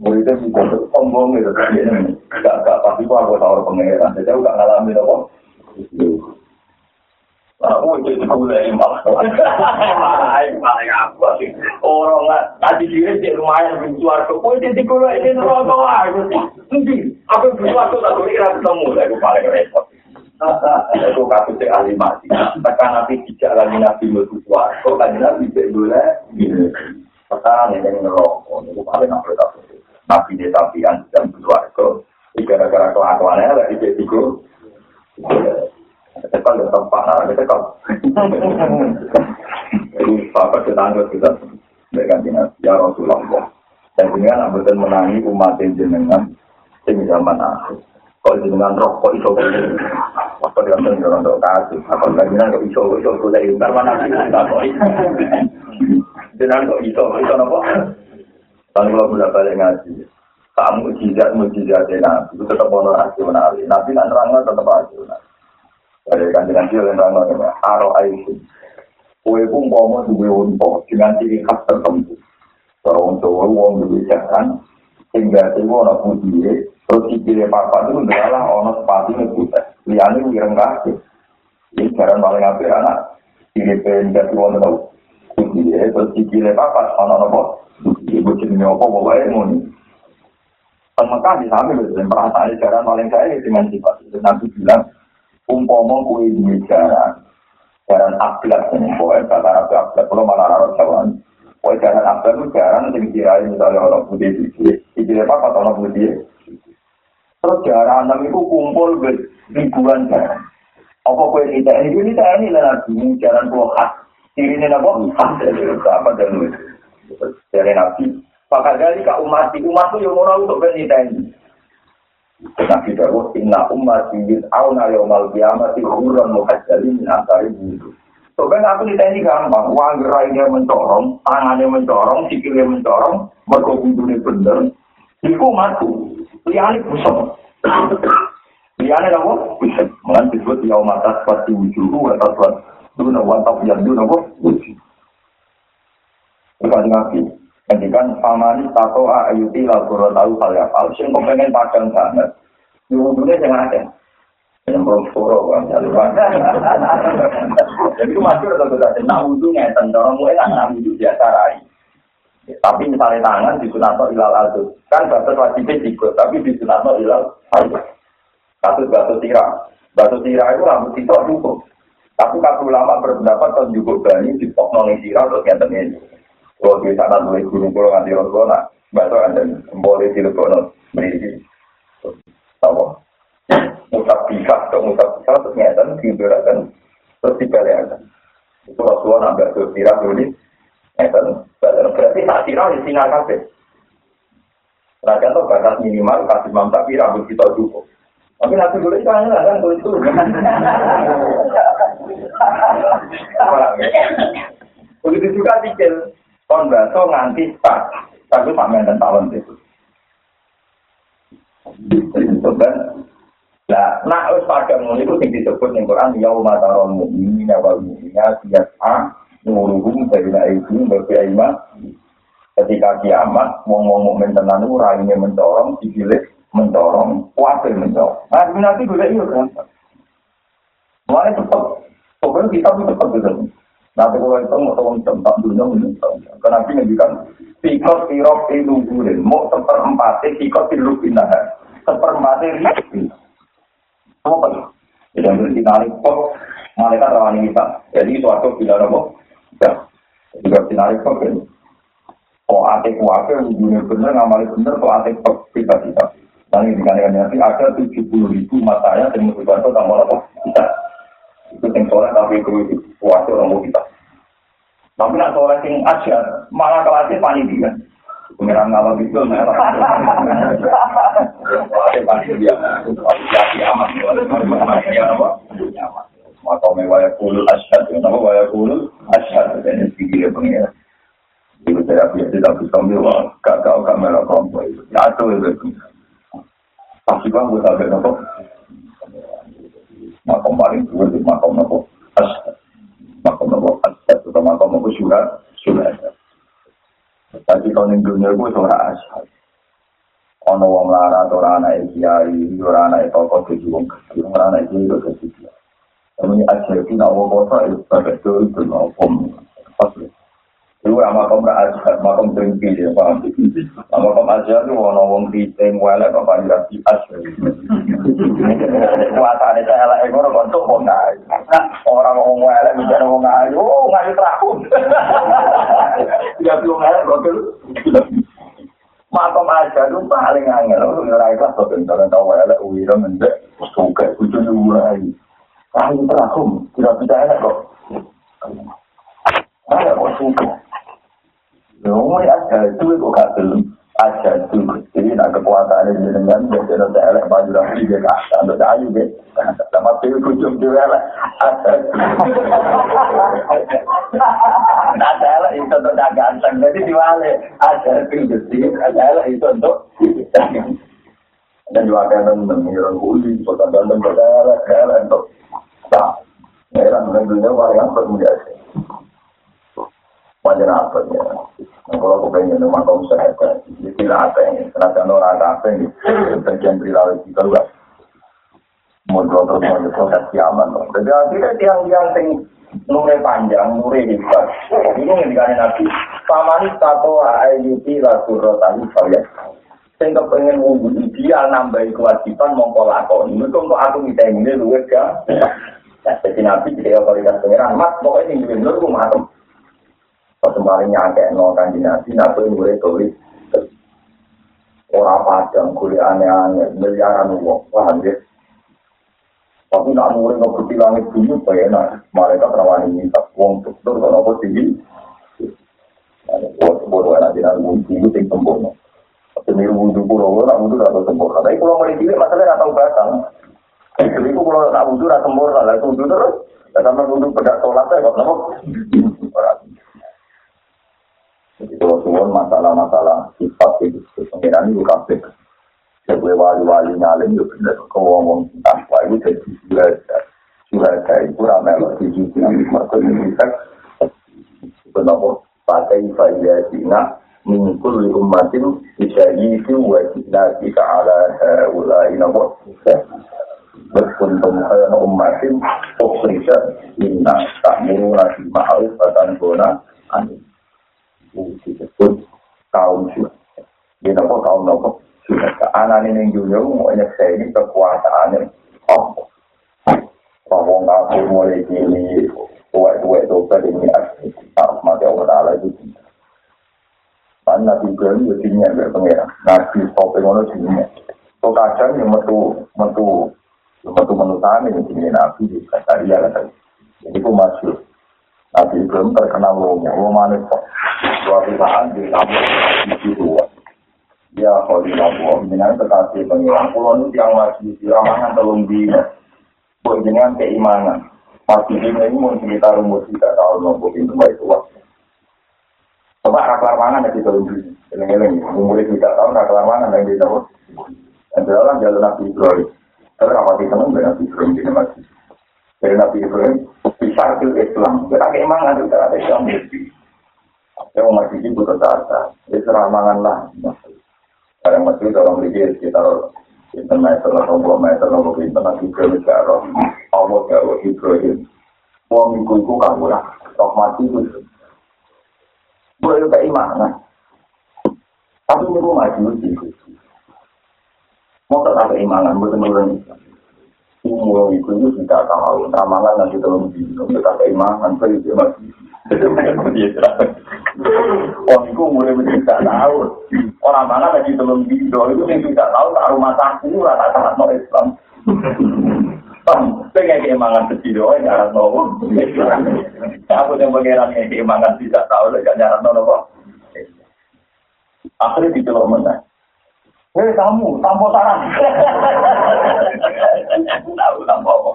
Muridnya juga sombong gitu kan. Ini gak gak pasti kok aku tahu pengeran. Jadi aku gak ngalamin apa. Aku itu sekolah yang malah. [laughs] Malah malah apa sih? Orang nggak tadi dia di lumayan berjuar ke kue di sekolah ini neraka aku nanti aku berjuar tuh aku kira ketemu aku paling repot. Aku kasus di ahli mati. Tekan nabi tidak lagi nabi berjuar. Kok kan nabi tidak boleh? Pertanyaan yang ngerokok. Aku paling apa nabi dia tabian dan keluarga. Gara-gara kelakuannya lah itu itu. Tekan dan tempat nah, tekan. Jadi Bapak ditanggung kita. Dengan ya Rasulullah. Dan dengan abutan menangi umat jenengan. Ini zaman akhir. Kalau jenengan roh kok iso Waktu dia ngomong orang tua kasih. Apa jenengan kok iso iso kuda itu mana sih? Jenengan kok iso iso nopo? Kalau kalau bolak balik ngaji. Kamu mujizat mujizat nabi itu tetap ono rasional. Nabi nak nerangno tetap rasional. Dari kanjeng Nabi yang nerangno aro aisyah. Kue pun mau duwe unta dengan ciri khas tertentu. Kalau untuk wong duwe jalan, sehingga itu orang putih, terus sikile papa itu adalah orang sepatu ngebuta. Liane wireng kaki. Ini jalan paling apa anak. Ciri penjati wong tahu. Putih, terus sikile papa, orang apa? Ibu jenis apa, pokoknya mau nih. Mekah di samping itu, perasaan jalan paling saya dengan sifat itu. Nabi bilang, umpama kue di jalan, jaran akhlak ini pokoknya kata nabi akhlak kalau malah raro jawan pokoknya jaran akhlak itu jaran yang dikirai misalnya orang putih itu tidak apa atau orang putih terus jaran enam itu kumpul ribuan jaran apa tidak ini ini tidak ini lah nabi ini jaran pulau khas ini ini apa dan dari nabi maka dari kak umat umat itu yang mau untuk ini Nabi Dawud, inna umat yid awna yawmal kiamati huran muhajjalin min antari bulu. Sebenarnya aku ditanya gampang, uang gerainya mencorong, tangannya mencorong, sikilnya mencorong, mergo bindune bener, iku matu, liane busuk. Liane apa? Busuk. Mengan disebut yaum atas pasti wujuhu, atas pasti duna wantap yang duna apa? Bukan Nabi, Kemudian famani tato ayuti lalu tahu hal yang hal. Sing pengen padang banget. Yuhudune yang ada. Yang belum suro kan. Jadi itu masih ada ada. Nah wudhu ngeten. Orang mulai kan nah wudhu biasa rai. Tapi misalnya tangan di sunato ilal aldo. Kan batas wajibnya juga. Tapi di sunato ilal aldo. Kasus batu tira. Batu tira itu rambut itu cukup. Tapi kalau ulama berpendapat kalau cukup bani di pok nongi tira terus ngeten ini. Kalau di sana mulai guru pulau nganti rosona, batu ada boleh di lekono berisi. Tahu? Musab bisa atau musab bisa terus ngeten diberakan terus dibalikan. Itu Rasulullah nambah ke sirah dulu ngeten. Berarti tak sirah di singa kafe. Raja tuh batas minimal kasih mam tapi rambut kita cukup. Tapi nanti dulu itu hanya kan itu. [laughs] Begitu juga pikir kon baso nganti tak tapi pamer dan tawon itu kan Nah, nak wis padha ngono iku sing disebut ning Quran ya umat taron mukminin wal mukminat yas'a nuruhum baina aydihim wa fi Ketika kiamat, wong-wong mukmin tenan iku raine mencorong, sikile mencorong, kuatir mencorong. Nah, nanti gue iya kan. Mulai cepet. Pokoknya kita tuh cepet gitu. Nanti kalau itu mau tolong tempat dunia menunjuk. Karena nabi ngendikan, sikot sirop itu gurin, mau seperempat sikot sirup pindah, seperempat rizki. Apa itu? Jadi yang bersinar kok malaikat rawani kita. Jadi suatu bila nopo, ya, juga sinar kok ini. Oh ate kuwafe dunia bener ngamali bener kok ate kok kita. Dan ini dikatakan nanti ada tujuh puluh ribu matanya yang menunjukkan itu tambah apa? Kita itu yang soleh tapi itu kuasa orang kita. Tapi nak soleh yang aja malah kelasnya panitia. Pengiran ngawal itu malah. Ada panitia, panitia apa? Maka mewaya kulul asyad, kenapa waya kulul asyad? Dan ini pengiran. Itu saya biasa tidak bisa bilang, kakak kamera kompoi. Ya itu itu. Pasti bang, gue sampai nopo. Makom paling tua di makom nopo asyad makom nopo asyad atau makom nopo surat surat tapi kalau di dunia gue suara asyad ono wong lara atau anak kiai orang anak toko jadi wong kecil orang anak kiai itu jadi Kami ajar itu nak wong kota itu pada itu itu nopo pasti Iku ama kom ra aja, makom trimpi ya, paham? Ama kom aja itu wono wong kriting wale kok panjang di as. Kuatane saya elek ngono kok tok wong ae. Ora wong wale bicara wong ae, oh ngayu trakun. Ya belum elek kok Makom aja itu paling angel, ora ikhlas kok bentar tau wale uwira mendek, suka kudu nuwai. Ngayu trakun, tidak bisa elek kok. Ada kok suku. Ngomong ada itu gak belum aja tuh. Jadi nak kekuasaan ini dengan jadi nanti elek baju lagi dia kata, untuk ayu deh. Sama tuh kucing tuh elek ada. Ada elek itu untuk ganteng. Jadi diwale ada tuh jadi ada elek itu untuk dan juga kan mengira kuli, kota ganteng kota elek untuk tak. Merah mengenai wayang bermudas. Wajar apa ya? Kalau aku pengen rumah kaum sehat, jadi apa ini? Karena orang apa ini? Bagian perilaku kita juga. Mau terus mau proses kiamat. Jadi akhirnya tiang-tiang sing nure panjang, nure hebat. Ini yang dikasih nabi. Pamani tato ayuti latur rotani kalian. Sing kepengen wudhu ideal nambahi kewajiban mongko lakon. Ini untuk aku minta ini luwes ya. Jadi nabi jadi otoritas pengiran. Mas pokoknya ini rumah Pas kemarin nyangke nol kanji nabi, nabi mulai tulis. Orang padang, kulit aneh-aneh, miliaran uang, paham ya? Tapi nak mulai ngebuti langit bumi, enak. Mereka terawani minta uang dokter, kalau apa. Wah, bodoh enak di dalam wudhu, itu yang sempurna. Tapi ini wudhu pura, nak wudhu atau sempurna. Tapi kalau mulai cilik, masalahnya tahu batang. Jadi itu kalau nak wudhu, nak sempurna, lah wudhu terus. Sama wudhu pedak sholat, ya, kok nama? Kalau semua masalah-masalah sifat itu, pengiran itu kafe. Sebagai wali-wali ngalim itu benar. Kalau ngomong tanpa itu jadi surga. Surga itu ramai loh. Di situ yang mereka bisa. Kenapa? Pakai faidah Cina. Mingkul umatin bisa itu wajib nanti ke ulai nopo. Berkuntung umatin. Ukhrisa inna tak murah ma'arif batan gona. Kaum sudah. Dia nopo kaum nopo sudah. Anak ini juga mau nyeksa ini kekuasaannya. Oh, bahwa ngaku mulai kini tuai-tuai dosa ini tak mati Allah Ta'ala itu. Kan Nabi Ibrahim itu dinya dari pengira. Nabi Sopi Ngono dinya. So kadang yang metu, metu, metu menutan ini dinya Nabi di Kataria. Jadi itu masuk. Nabi Ibrahim terkenal wongnya, wong manis. Suatu saat di tamu di luar. Ya, di tamu, dengan kekasih pengilang pulau ini yang masih di ramangan telung di buat dengan keimanan. Masih di ini mau cerita rumus tiga tahun nopo pintu baik tua. Coba raklar mana di telung di eleng-eleng, umur tiga tahun raklar mana yang di tahu. Dan dalam jalan Nabi Ibrahim. Tapi rapati teman dengan Nabi Ibrahim di masjid. Dari Nabi Ibrahim, bisa ke Islam. Kita keimangan itu ada Islam. Ya, umat ini butuh data. Ini seramangan lah. Kadang masih dalam lagi sekitar itu meter atau dua meter atau pinter nanti Ibrahim sekarang. Allah jauh Ibrahim. Uang iku iku kamu lah. Roh mati itu. Boleh keimangan. Tapi ini rumah itu. Mau tak keimangan, betul-betul umur itu itu tidak tahu ramalan nanti dalam dino. Kita keimanan saya [laughs] itu masih orang itu itu tidak tahu orang mana lagi dalam dino. Itu yang tidak tahu tak rumah sakit rata sangat no Islam. Pengen keimangan kecil doang nyarat no aku yang pengeran keimangan tidak tahu gak nyarat no akhirnya dicelok menang Hei kamu, tanpa saran. Tahu tanpa apa.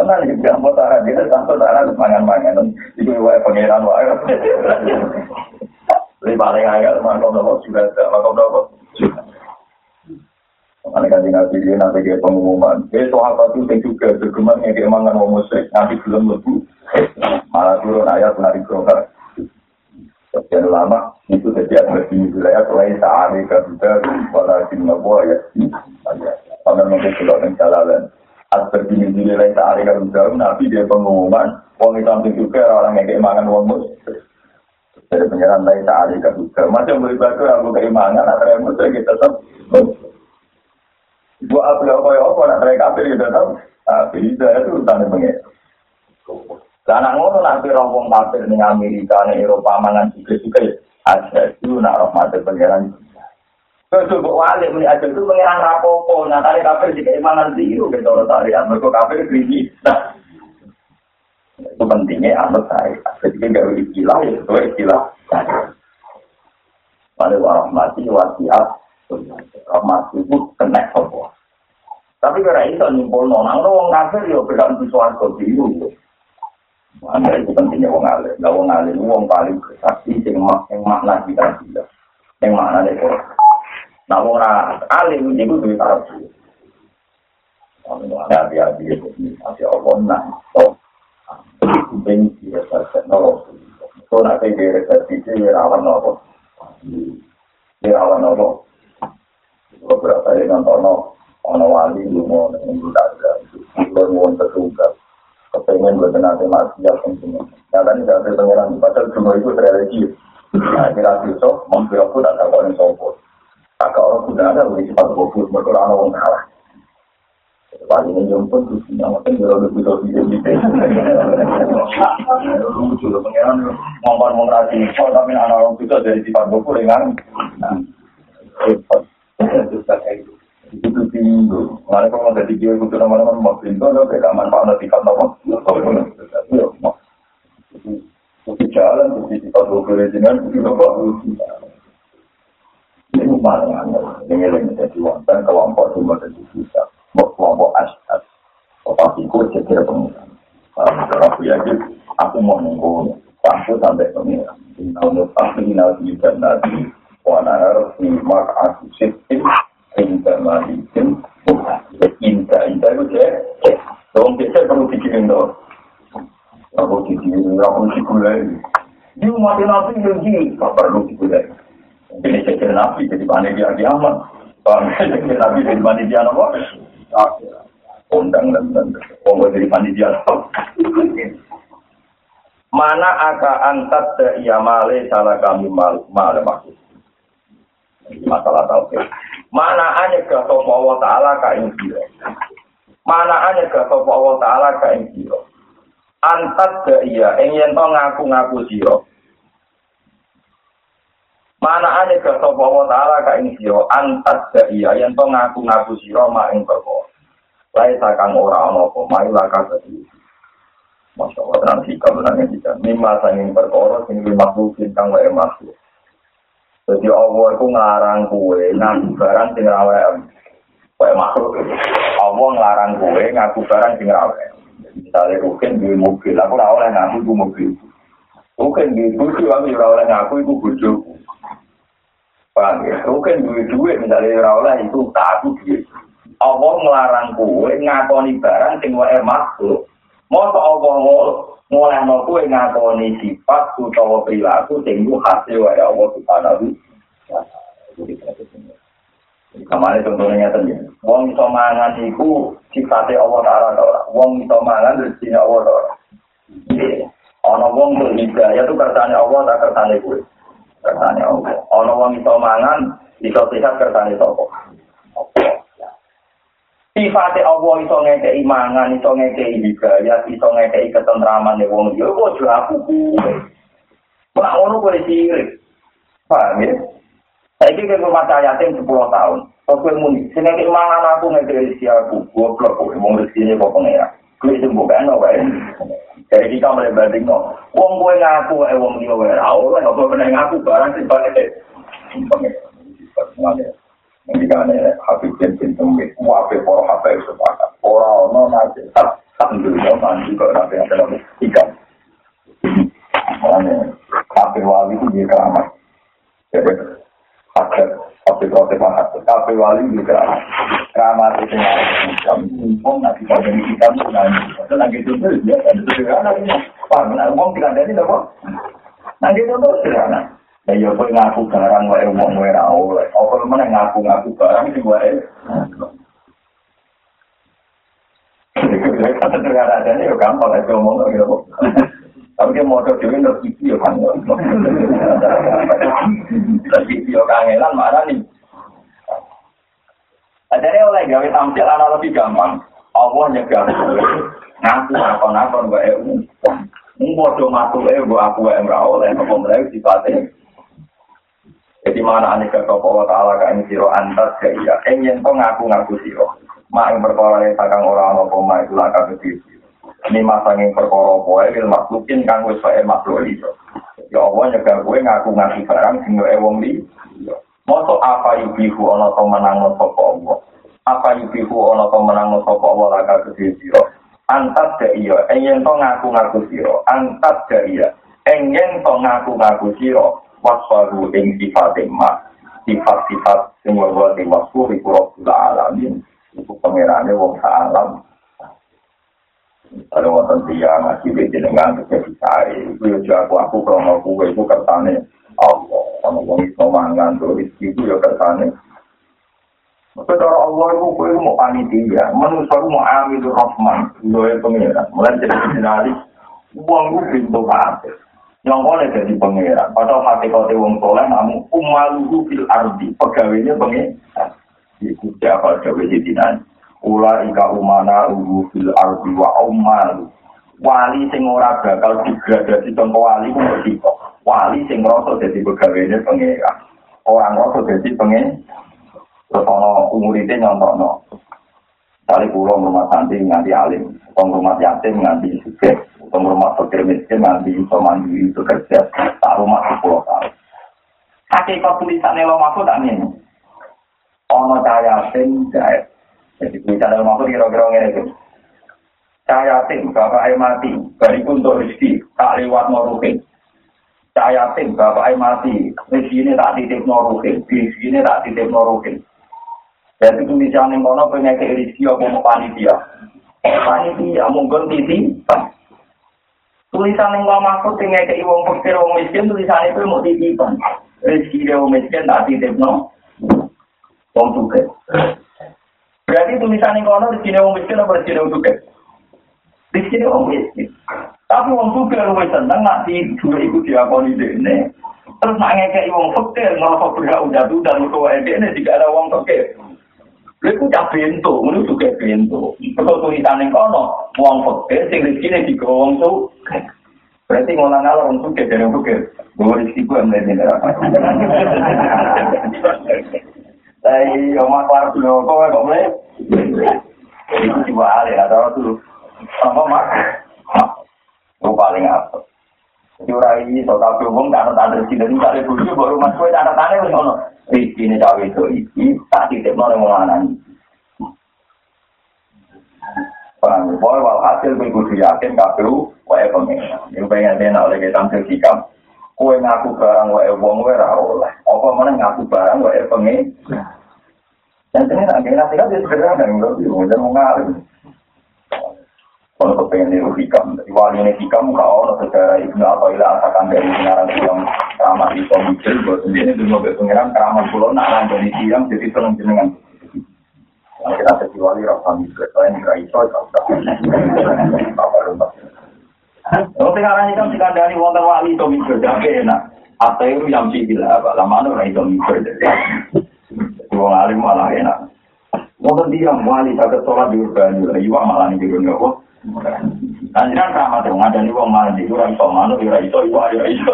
Tenang juga tanpa saran, dia tanpa saran mangan-mangan. Itu wae pangeran wae. Lebih paling agak makom nopo sudah ada makom nopo. Mana kan tinggal video nanti dia pengumuman. Eh soal satu yang juga berkembang yang mangan musik nanti belum lebih. Malah turun ayat nari program. Sekian lama itu setiap di wilayah selain sehari kerja pada Singapura ya. Karena mungkin sudah mencalalan. Aspek di wilayah sehari kerja, nabi dia pengumuman, uang itu juga orang yang keimangan uang mus. Dari pengiran lain sehari kerja. Macam beribadah aku keimangan, ada yang mus kita tetap. Buat apa apa ya apa nak mereka kafir kita tetap. Tapi itu itu tanda Karena ngono nanti rombong kafir ning Amerika ning Eropa mangan juga-juga ya. Ada itu nak rahmat pangeran. Buat wali muni aja itu pangeran rapopo. Nah tadi kafir jika mangan ziru gitu orang tadi. Mereka kafir kritis. Nah, Itu pentingnya anut saya. Jadi nggak istilah ya sesuai istilah saya. Pada warahmati wasiat, rahmat itu kena sopo. Tapi kira itu nyimpul nona, orang kafir ya beda untuk suarga biru. Anda itu pentingnya wong alim. Nah wong alim wong paling bersaksi yang, mak yang makna kita tidak. Yang makna itu. Nah wong alim itu duit tarasi. Hati-hati itu masih Allah nah. So, penting dia saja nolok. So nanti dia resepsi dia rawan nolok. Dia rawan nolok. Beberapa yang nonton ono wali lu mau nunggu daga. Lu mau tertugas. Kepengen buat nanti mati ya penting. Yang tadi saya pengiran padahal semua itu religi. Nah, kira besok mungkin aku tak tahu yang sopo. Kakak orang sudah ada lebih cepat fokus berkurang orang kalah. Paling ini jemput tuh yang mungkin kalau lebih bisa video gitu. Lu sudah pengiran ngomong ngomong rasi. Oh tapi anak orang itu dari sifat fokus dengan. Cepat. Itu kayak gitu. Itu tinggu. Mana kalau ada tiga itu nama-nama mau pintu, ada beda manfaat nanti kan nama. Itu jalan, itu kita dua dengan itu bagus. Ini mana yang ini jadi wonten kelompok cuma dari kita, kelompok asyad. Tetapi kok jadi pengiran. Kalau aku yakin, aku mau nunggu sampai sampai pengiran. Tahun depan, ini nanti juga nanti. Wana harus aku sistem Inta malikin Inta, inta itu cek Dong cek perlu dikirim dong Aku dikirim, aku dikulai Di umat nabi yang Gak perlu dikulai Ini cek nabi jadi panitia kiamat Cek nabi jadi panitia apa? Undang dan dan Pokoknya jadi panitia Mana aka antat iya male salah kami mal male maksud masalah tauhid. Mana ane ke sapa Allah taala ka ing sira. Mana ane ke sapa Allah taala ka ing sira. Antat ke iya ing yen to ngaku-ngaku sira. Mana ane ke sapa Allah taala ka ing sira. Antat ke iya yen to ngaku-ngaku sira mak ing perkara. Lae sakang ora ana apa mai laka dadi. Masya Allah, tenang sikap, tenang sikap. Mimma sanging perkara, sing makhluk, kang wae makhluk. Jadi Allah itu ngelarang kue ngaku barang sing rawe. Kayak makhluk. Allah ngelarang kue ngaku barang sing rawe. Misalnya mungkin di mobil, aku ora oleh ngaku itu mobil. Mungkin di buju aku ora oleh ngaku itu buju. Paham ya? Mungkin duit duit misalnya oleh itu tak aku duit. Allah ngelarang kue ngakoni barang sing wae makhluk. Masa Allah mulai no kue ngakoni sifat utawa perilaku sing ku hasil wae Allah subhanahu Kamane contohnya ngeten ya. Wong iso mangan iku sifate Allah taala ta ora. Wong iso mangan rezeki Allah ta ora. Ana wong tuh hidayah tuh kersane Allah tak kersane kuwe. Kersane Allah. Ana wong iso mangan iso sehat kersane sapa. Sifate Allah iso ngekei mangan, iso ngekei hidayah, iso ngekei ketentraman ning wong yo kok aku kuwe. Ora ono kuwi sirik. Paham ya? Saya kira rumah saya yatim 10 tahun. Kau muni, sehingga keimangan aku ngekei isi aku, goblok kok, mau rezekinya kok pengira. Gue itu bukan no, wae. Jadi kita mulai banding no. Wong gue ngaku, eh wong dia wae. Aku lah, nggak pernah ngaku barang sih balik deh. Ini kan ya, habis jentin temui, wape poro hape sepakat. Orang no nanti, tak alhamdulillah nanti kok nanti ada lagi ikan. Makanya, hape wali itu dia keramat. Jadi, hape hape hape hape hape wali juga keramat itu macam umpam nanti pada kita nanti itu nanti itu ya itu sederhana ini pak nah uang tidak ada ini apa nanti itu tuh sederhana ya ya kau ngaku barang wae uang wae rau apa mana ngaku ngaku barang sih wae Kata negara aja nih, gampang aja ngomong gitu. Tapi dia mau dewi untuk video kan. Video kangenan mana nih? Jadi oleh gawe tampil anak lebih gampang. Allah nyegah gue. Ngaku nakon-nakon gue EU. Mbodo matu eh gue aku yang oleh apa mereka sifatnya. Jadi mana ane ke kau taala kan siro antar ke iya. Enyen kau ngaku-ngaku siro. Mak yang berkora yang takang orang apa mak itu laka ke siro. Ini masangin perkara poe wil makhlukin kang wis wae makhluk liya. Ya Allah nyegah kowe ngaku-ngaku barang sing wae wong li. Moto apa yubihu ana to menang sapa Allah. Apa yubihu ana to menang sapa Allah laka kedhe sira. Antat da iya, enyen to ngaku-ngaku sira. Antat da iya, enyen to ngaku-ngaku sira. Waswaru ing sifat ma. Sifat-sifat sing wae di wasfu iku Rabbul alamin. Iku pangerane wong alam. Kalau wonten dia ngaji di jenengan jadi saya, itu ya jago aku krono kue itu kertane Allah. Kalau wong itu mangan tuh rezeki itu ya kertane. Cara Allah itu kue mau panitia, manusia itu mau ambil rahman, doa pengiran. Mulai jadi jinalis, uang itu pintu hati. Yang boleh jadi pengiran. Padahal hati kau wong soleh, namun umaluhu fil ardi, pegawainya pengiran. Itu siapa coba jadi nanti. ula ika umana uhu fil ardi wa ummal wali sing ora bakal digradasi contoh wali ku mesti wali sing ngrasa dadi pegawene pangeran. Orang ngrasa dadi pengen. Terus ana umurite nyontokno Kali pulau rumah santri nganti alim, utang rumah yatim nganti sukses, utang rumah fakir miskin nganti iso mandiri itu kerja, tak rumah sepuluh tahun. Hakikat tulisannya lo maksud ini. Ono cahaya yatim jahit, Jadi misalnya mau kira-kira ngene iki. Saya tim bapak air mati, bariku untuk rezeki, tak lewat norukin. Saya tim bapak air mati, rezeki ini tak titip norukin, rezeki ini tak titip norukin. Jadi tulisan kono pengen ke rezeki apa panitia. Panitia mungkin titip. Tulisan yang kono maksud pengen ke iwang pikir wong miskin, tulisan itu mau titipan. Rezeki dia wong miskin tak titip no. Wong suka. Berarti tulisan ini kono di sini orang miskin apa di sini orang suka? Di sini orang miskin. Tapi orang suka lu seneng nanti juga ikut diakoni ini. Terus nak ngekei wong fakir ngerasa berhak udah tuh dan untuk WD ini tidak ada wong fakir. Iku cah bento, ngono juga bento. Kalau tulisan kono, wong fakir sing rezekine digawa wong suka. Berarti ngolah ngalor wong suka dari fakir. Gue rezeki gue melihat Tapi omah kelar dulu kok kok mulai. Itu coba ale ada dulu. Apa mak? Gue paling apa? Orang ini so tapi umum tak ada tanda sini dan tak ada baru mas gue tanda tanda wis ono. Rizki ini cawe itu iki tak tidak mau ngomong Paham, boleh wal hasil gue kudu yakin KPU, wae pengen. Yang pengen dia nak lagi tampil sikap. Kue ngaku barang wae wong wae ra oleh. Apa mana ngaku barang wae pengen. Dan ini nak kira kira dia sederhana yang lebih mudah mengalir. Kalau kepengen niru hikam, dari wali ini hikam kau ono secara ibnu atau ilah asalkan dari pengarang hikam keramat di komikil, buat sendiri dulu mobil pengiran keramat pulau lanjut di siang jadi seneng jenengan. Kalau kita jadi wali rasa mikir, soalnya nggak iso, apa rumah. Kalau pengarang hikam jika dari wonten wali itu mikir, jadi enak. Atau itu yang sih gila, lama anu itu mikir. Wong alim malah enak. Wong dia wali saged sholat di urban juga, iya malah nih di kok. Kanjiran sama tuh ngada nih wong malah di urban iso manu, ira iso, iya iya iso.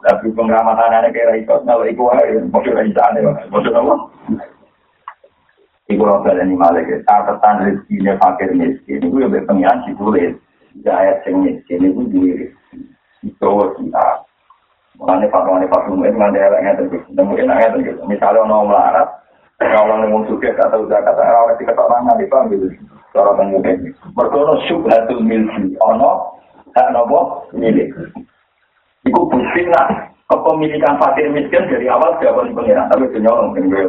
Tapi pengramatan anak kira iso, kalau iku aja, mesti ira iso aneh, mesti apa? Iku roda dan malah ke catatan rezekinya fakir miskin, itu ya berpengiran ditulis. Jaya sing miskin itu diri. Itu kita Mulane fatwane fatwa itu nggak ada yang terus, nemu enaknya terus. Misalnya orang melarat, kalau nemu suket atau kata orang di ketok tangan di bang gitu, cara mengumumkan. Mereka syubhatul milki, ono hak nopo milik. Iku bukti nak kepemilikan fakir miskin dari awal jawaban pengiran, tapi penyolong yang gue.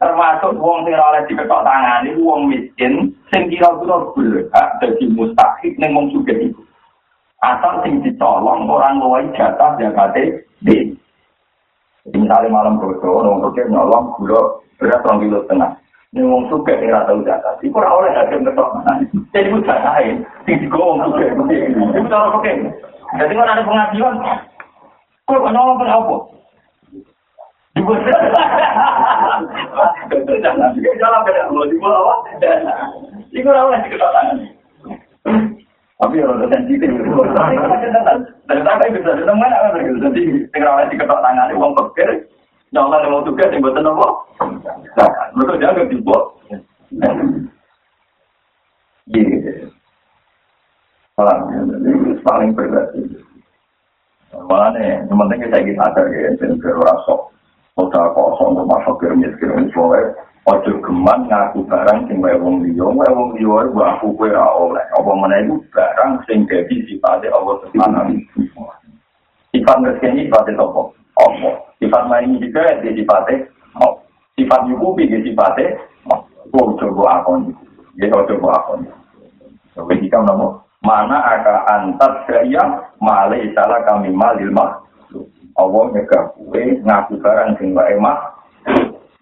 Termasuk uang sing oleh di ketok tangan itu uang miskin, sing kira-kira berhak jadi mustahik neng wong suket itu. asal sing dicolong orang luwai jatah jakate di jadi misalnya malam bodoh orang bodoh nyolong gula berat orang kilo setengah ini wong suka kira tahu jatah itu orang oleh hakim ketok jadi itu jatahin sing digowong suka itu orang oke jadi kalau ada pengajian kok nyolong pun apa itu jangan jalan beda bawah itu orang oleh tangan tapi ya udah sensitif. Dan sampai bisa di mana kan begitu. Jadi tinggal di ketok tangan uang Nah, orang yang mau tugas yang buatan apa? Zakat. Mereka jangan ganti bot. Iya. Malah, ini paling berat. Malah nih, yang penting kita ingin sadar ya, dan berasa. Kota kosong, termasuk kirmis, kirmis, soalnya. Ojo geman ngaku barang sing wae wong liya, wae wong liya aku kowe ora oleh. Apa meneh barang sing dadi sipate Allah Subhanahu wa Sifat rezeki sifate sapa? Allah. Sifat maring juga di sifate Allah. Sifat nyukupi di sifate Allah. Kok coba akon. Ya coba akon. Coba kita namo mana aka antar saya malai salah kami malil mah Allah nyegah kue ngaku barang sing wae mah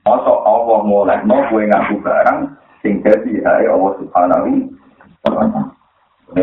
Masa Allah mulai no kue ngaku barang sing jadi hari Allah subhanahu wa ta'ala. Ini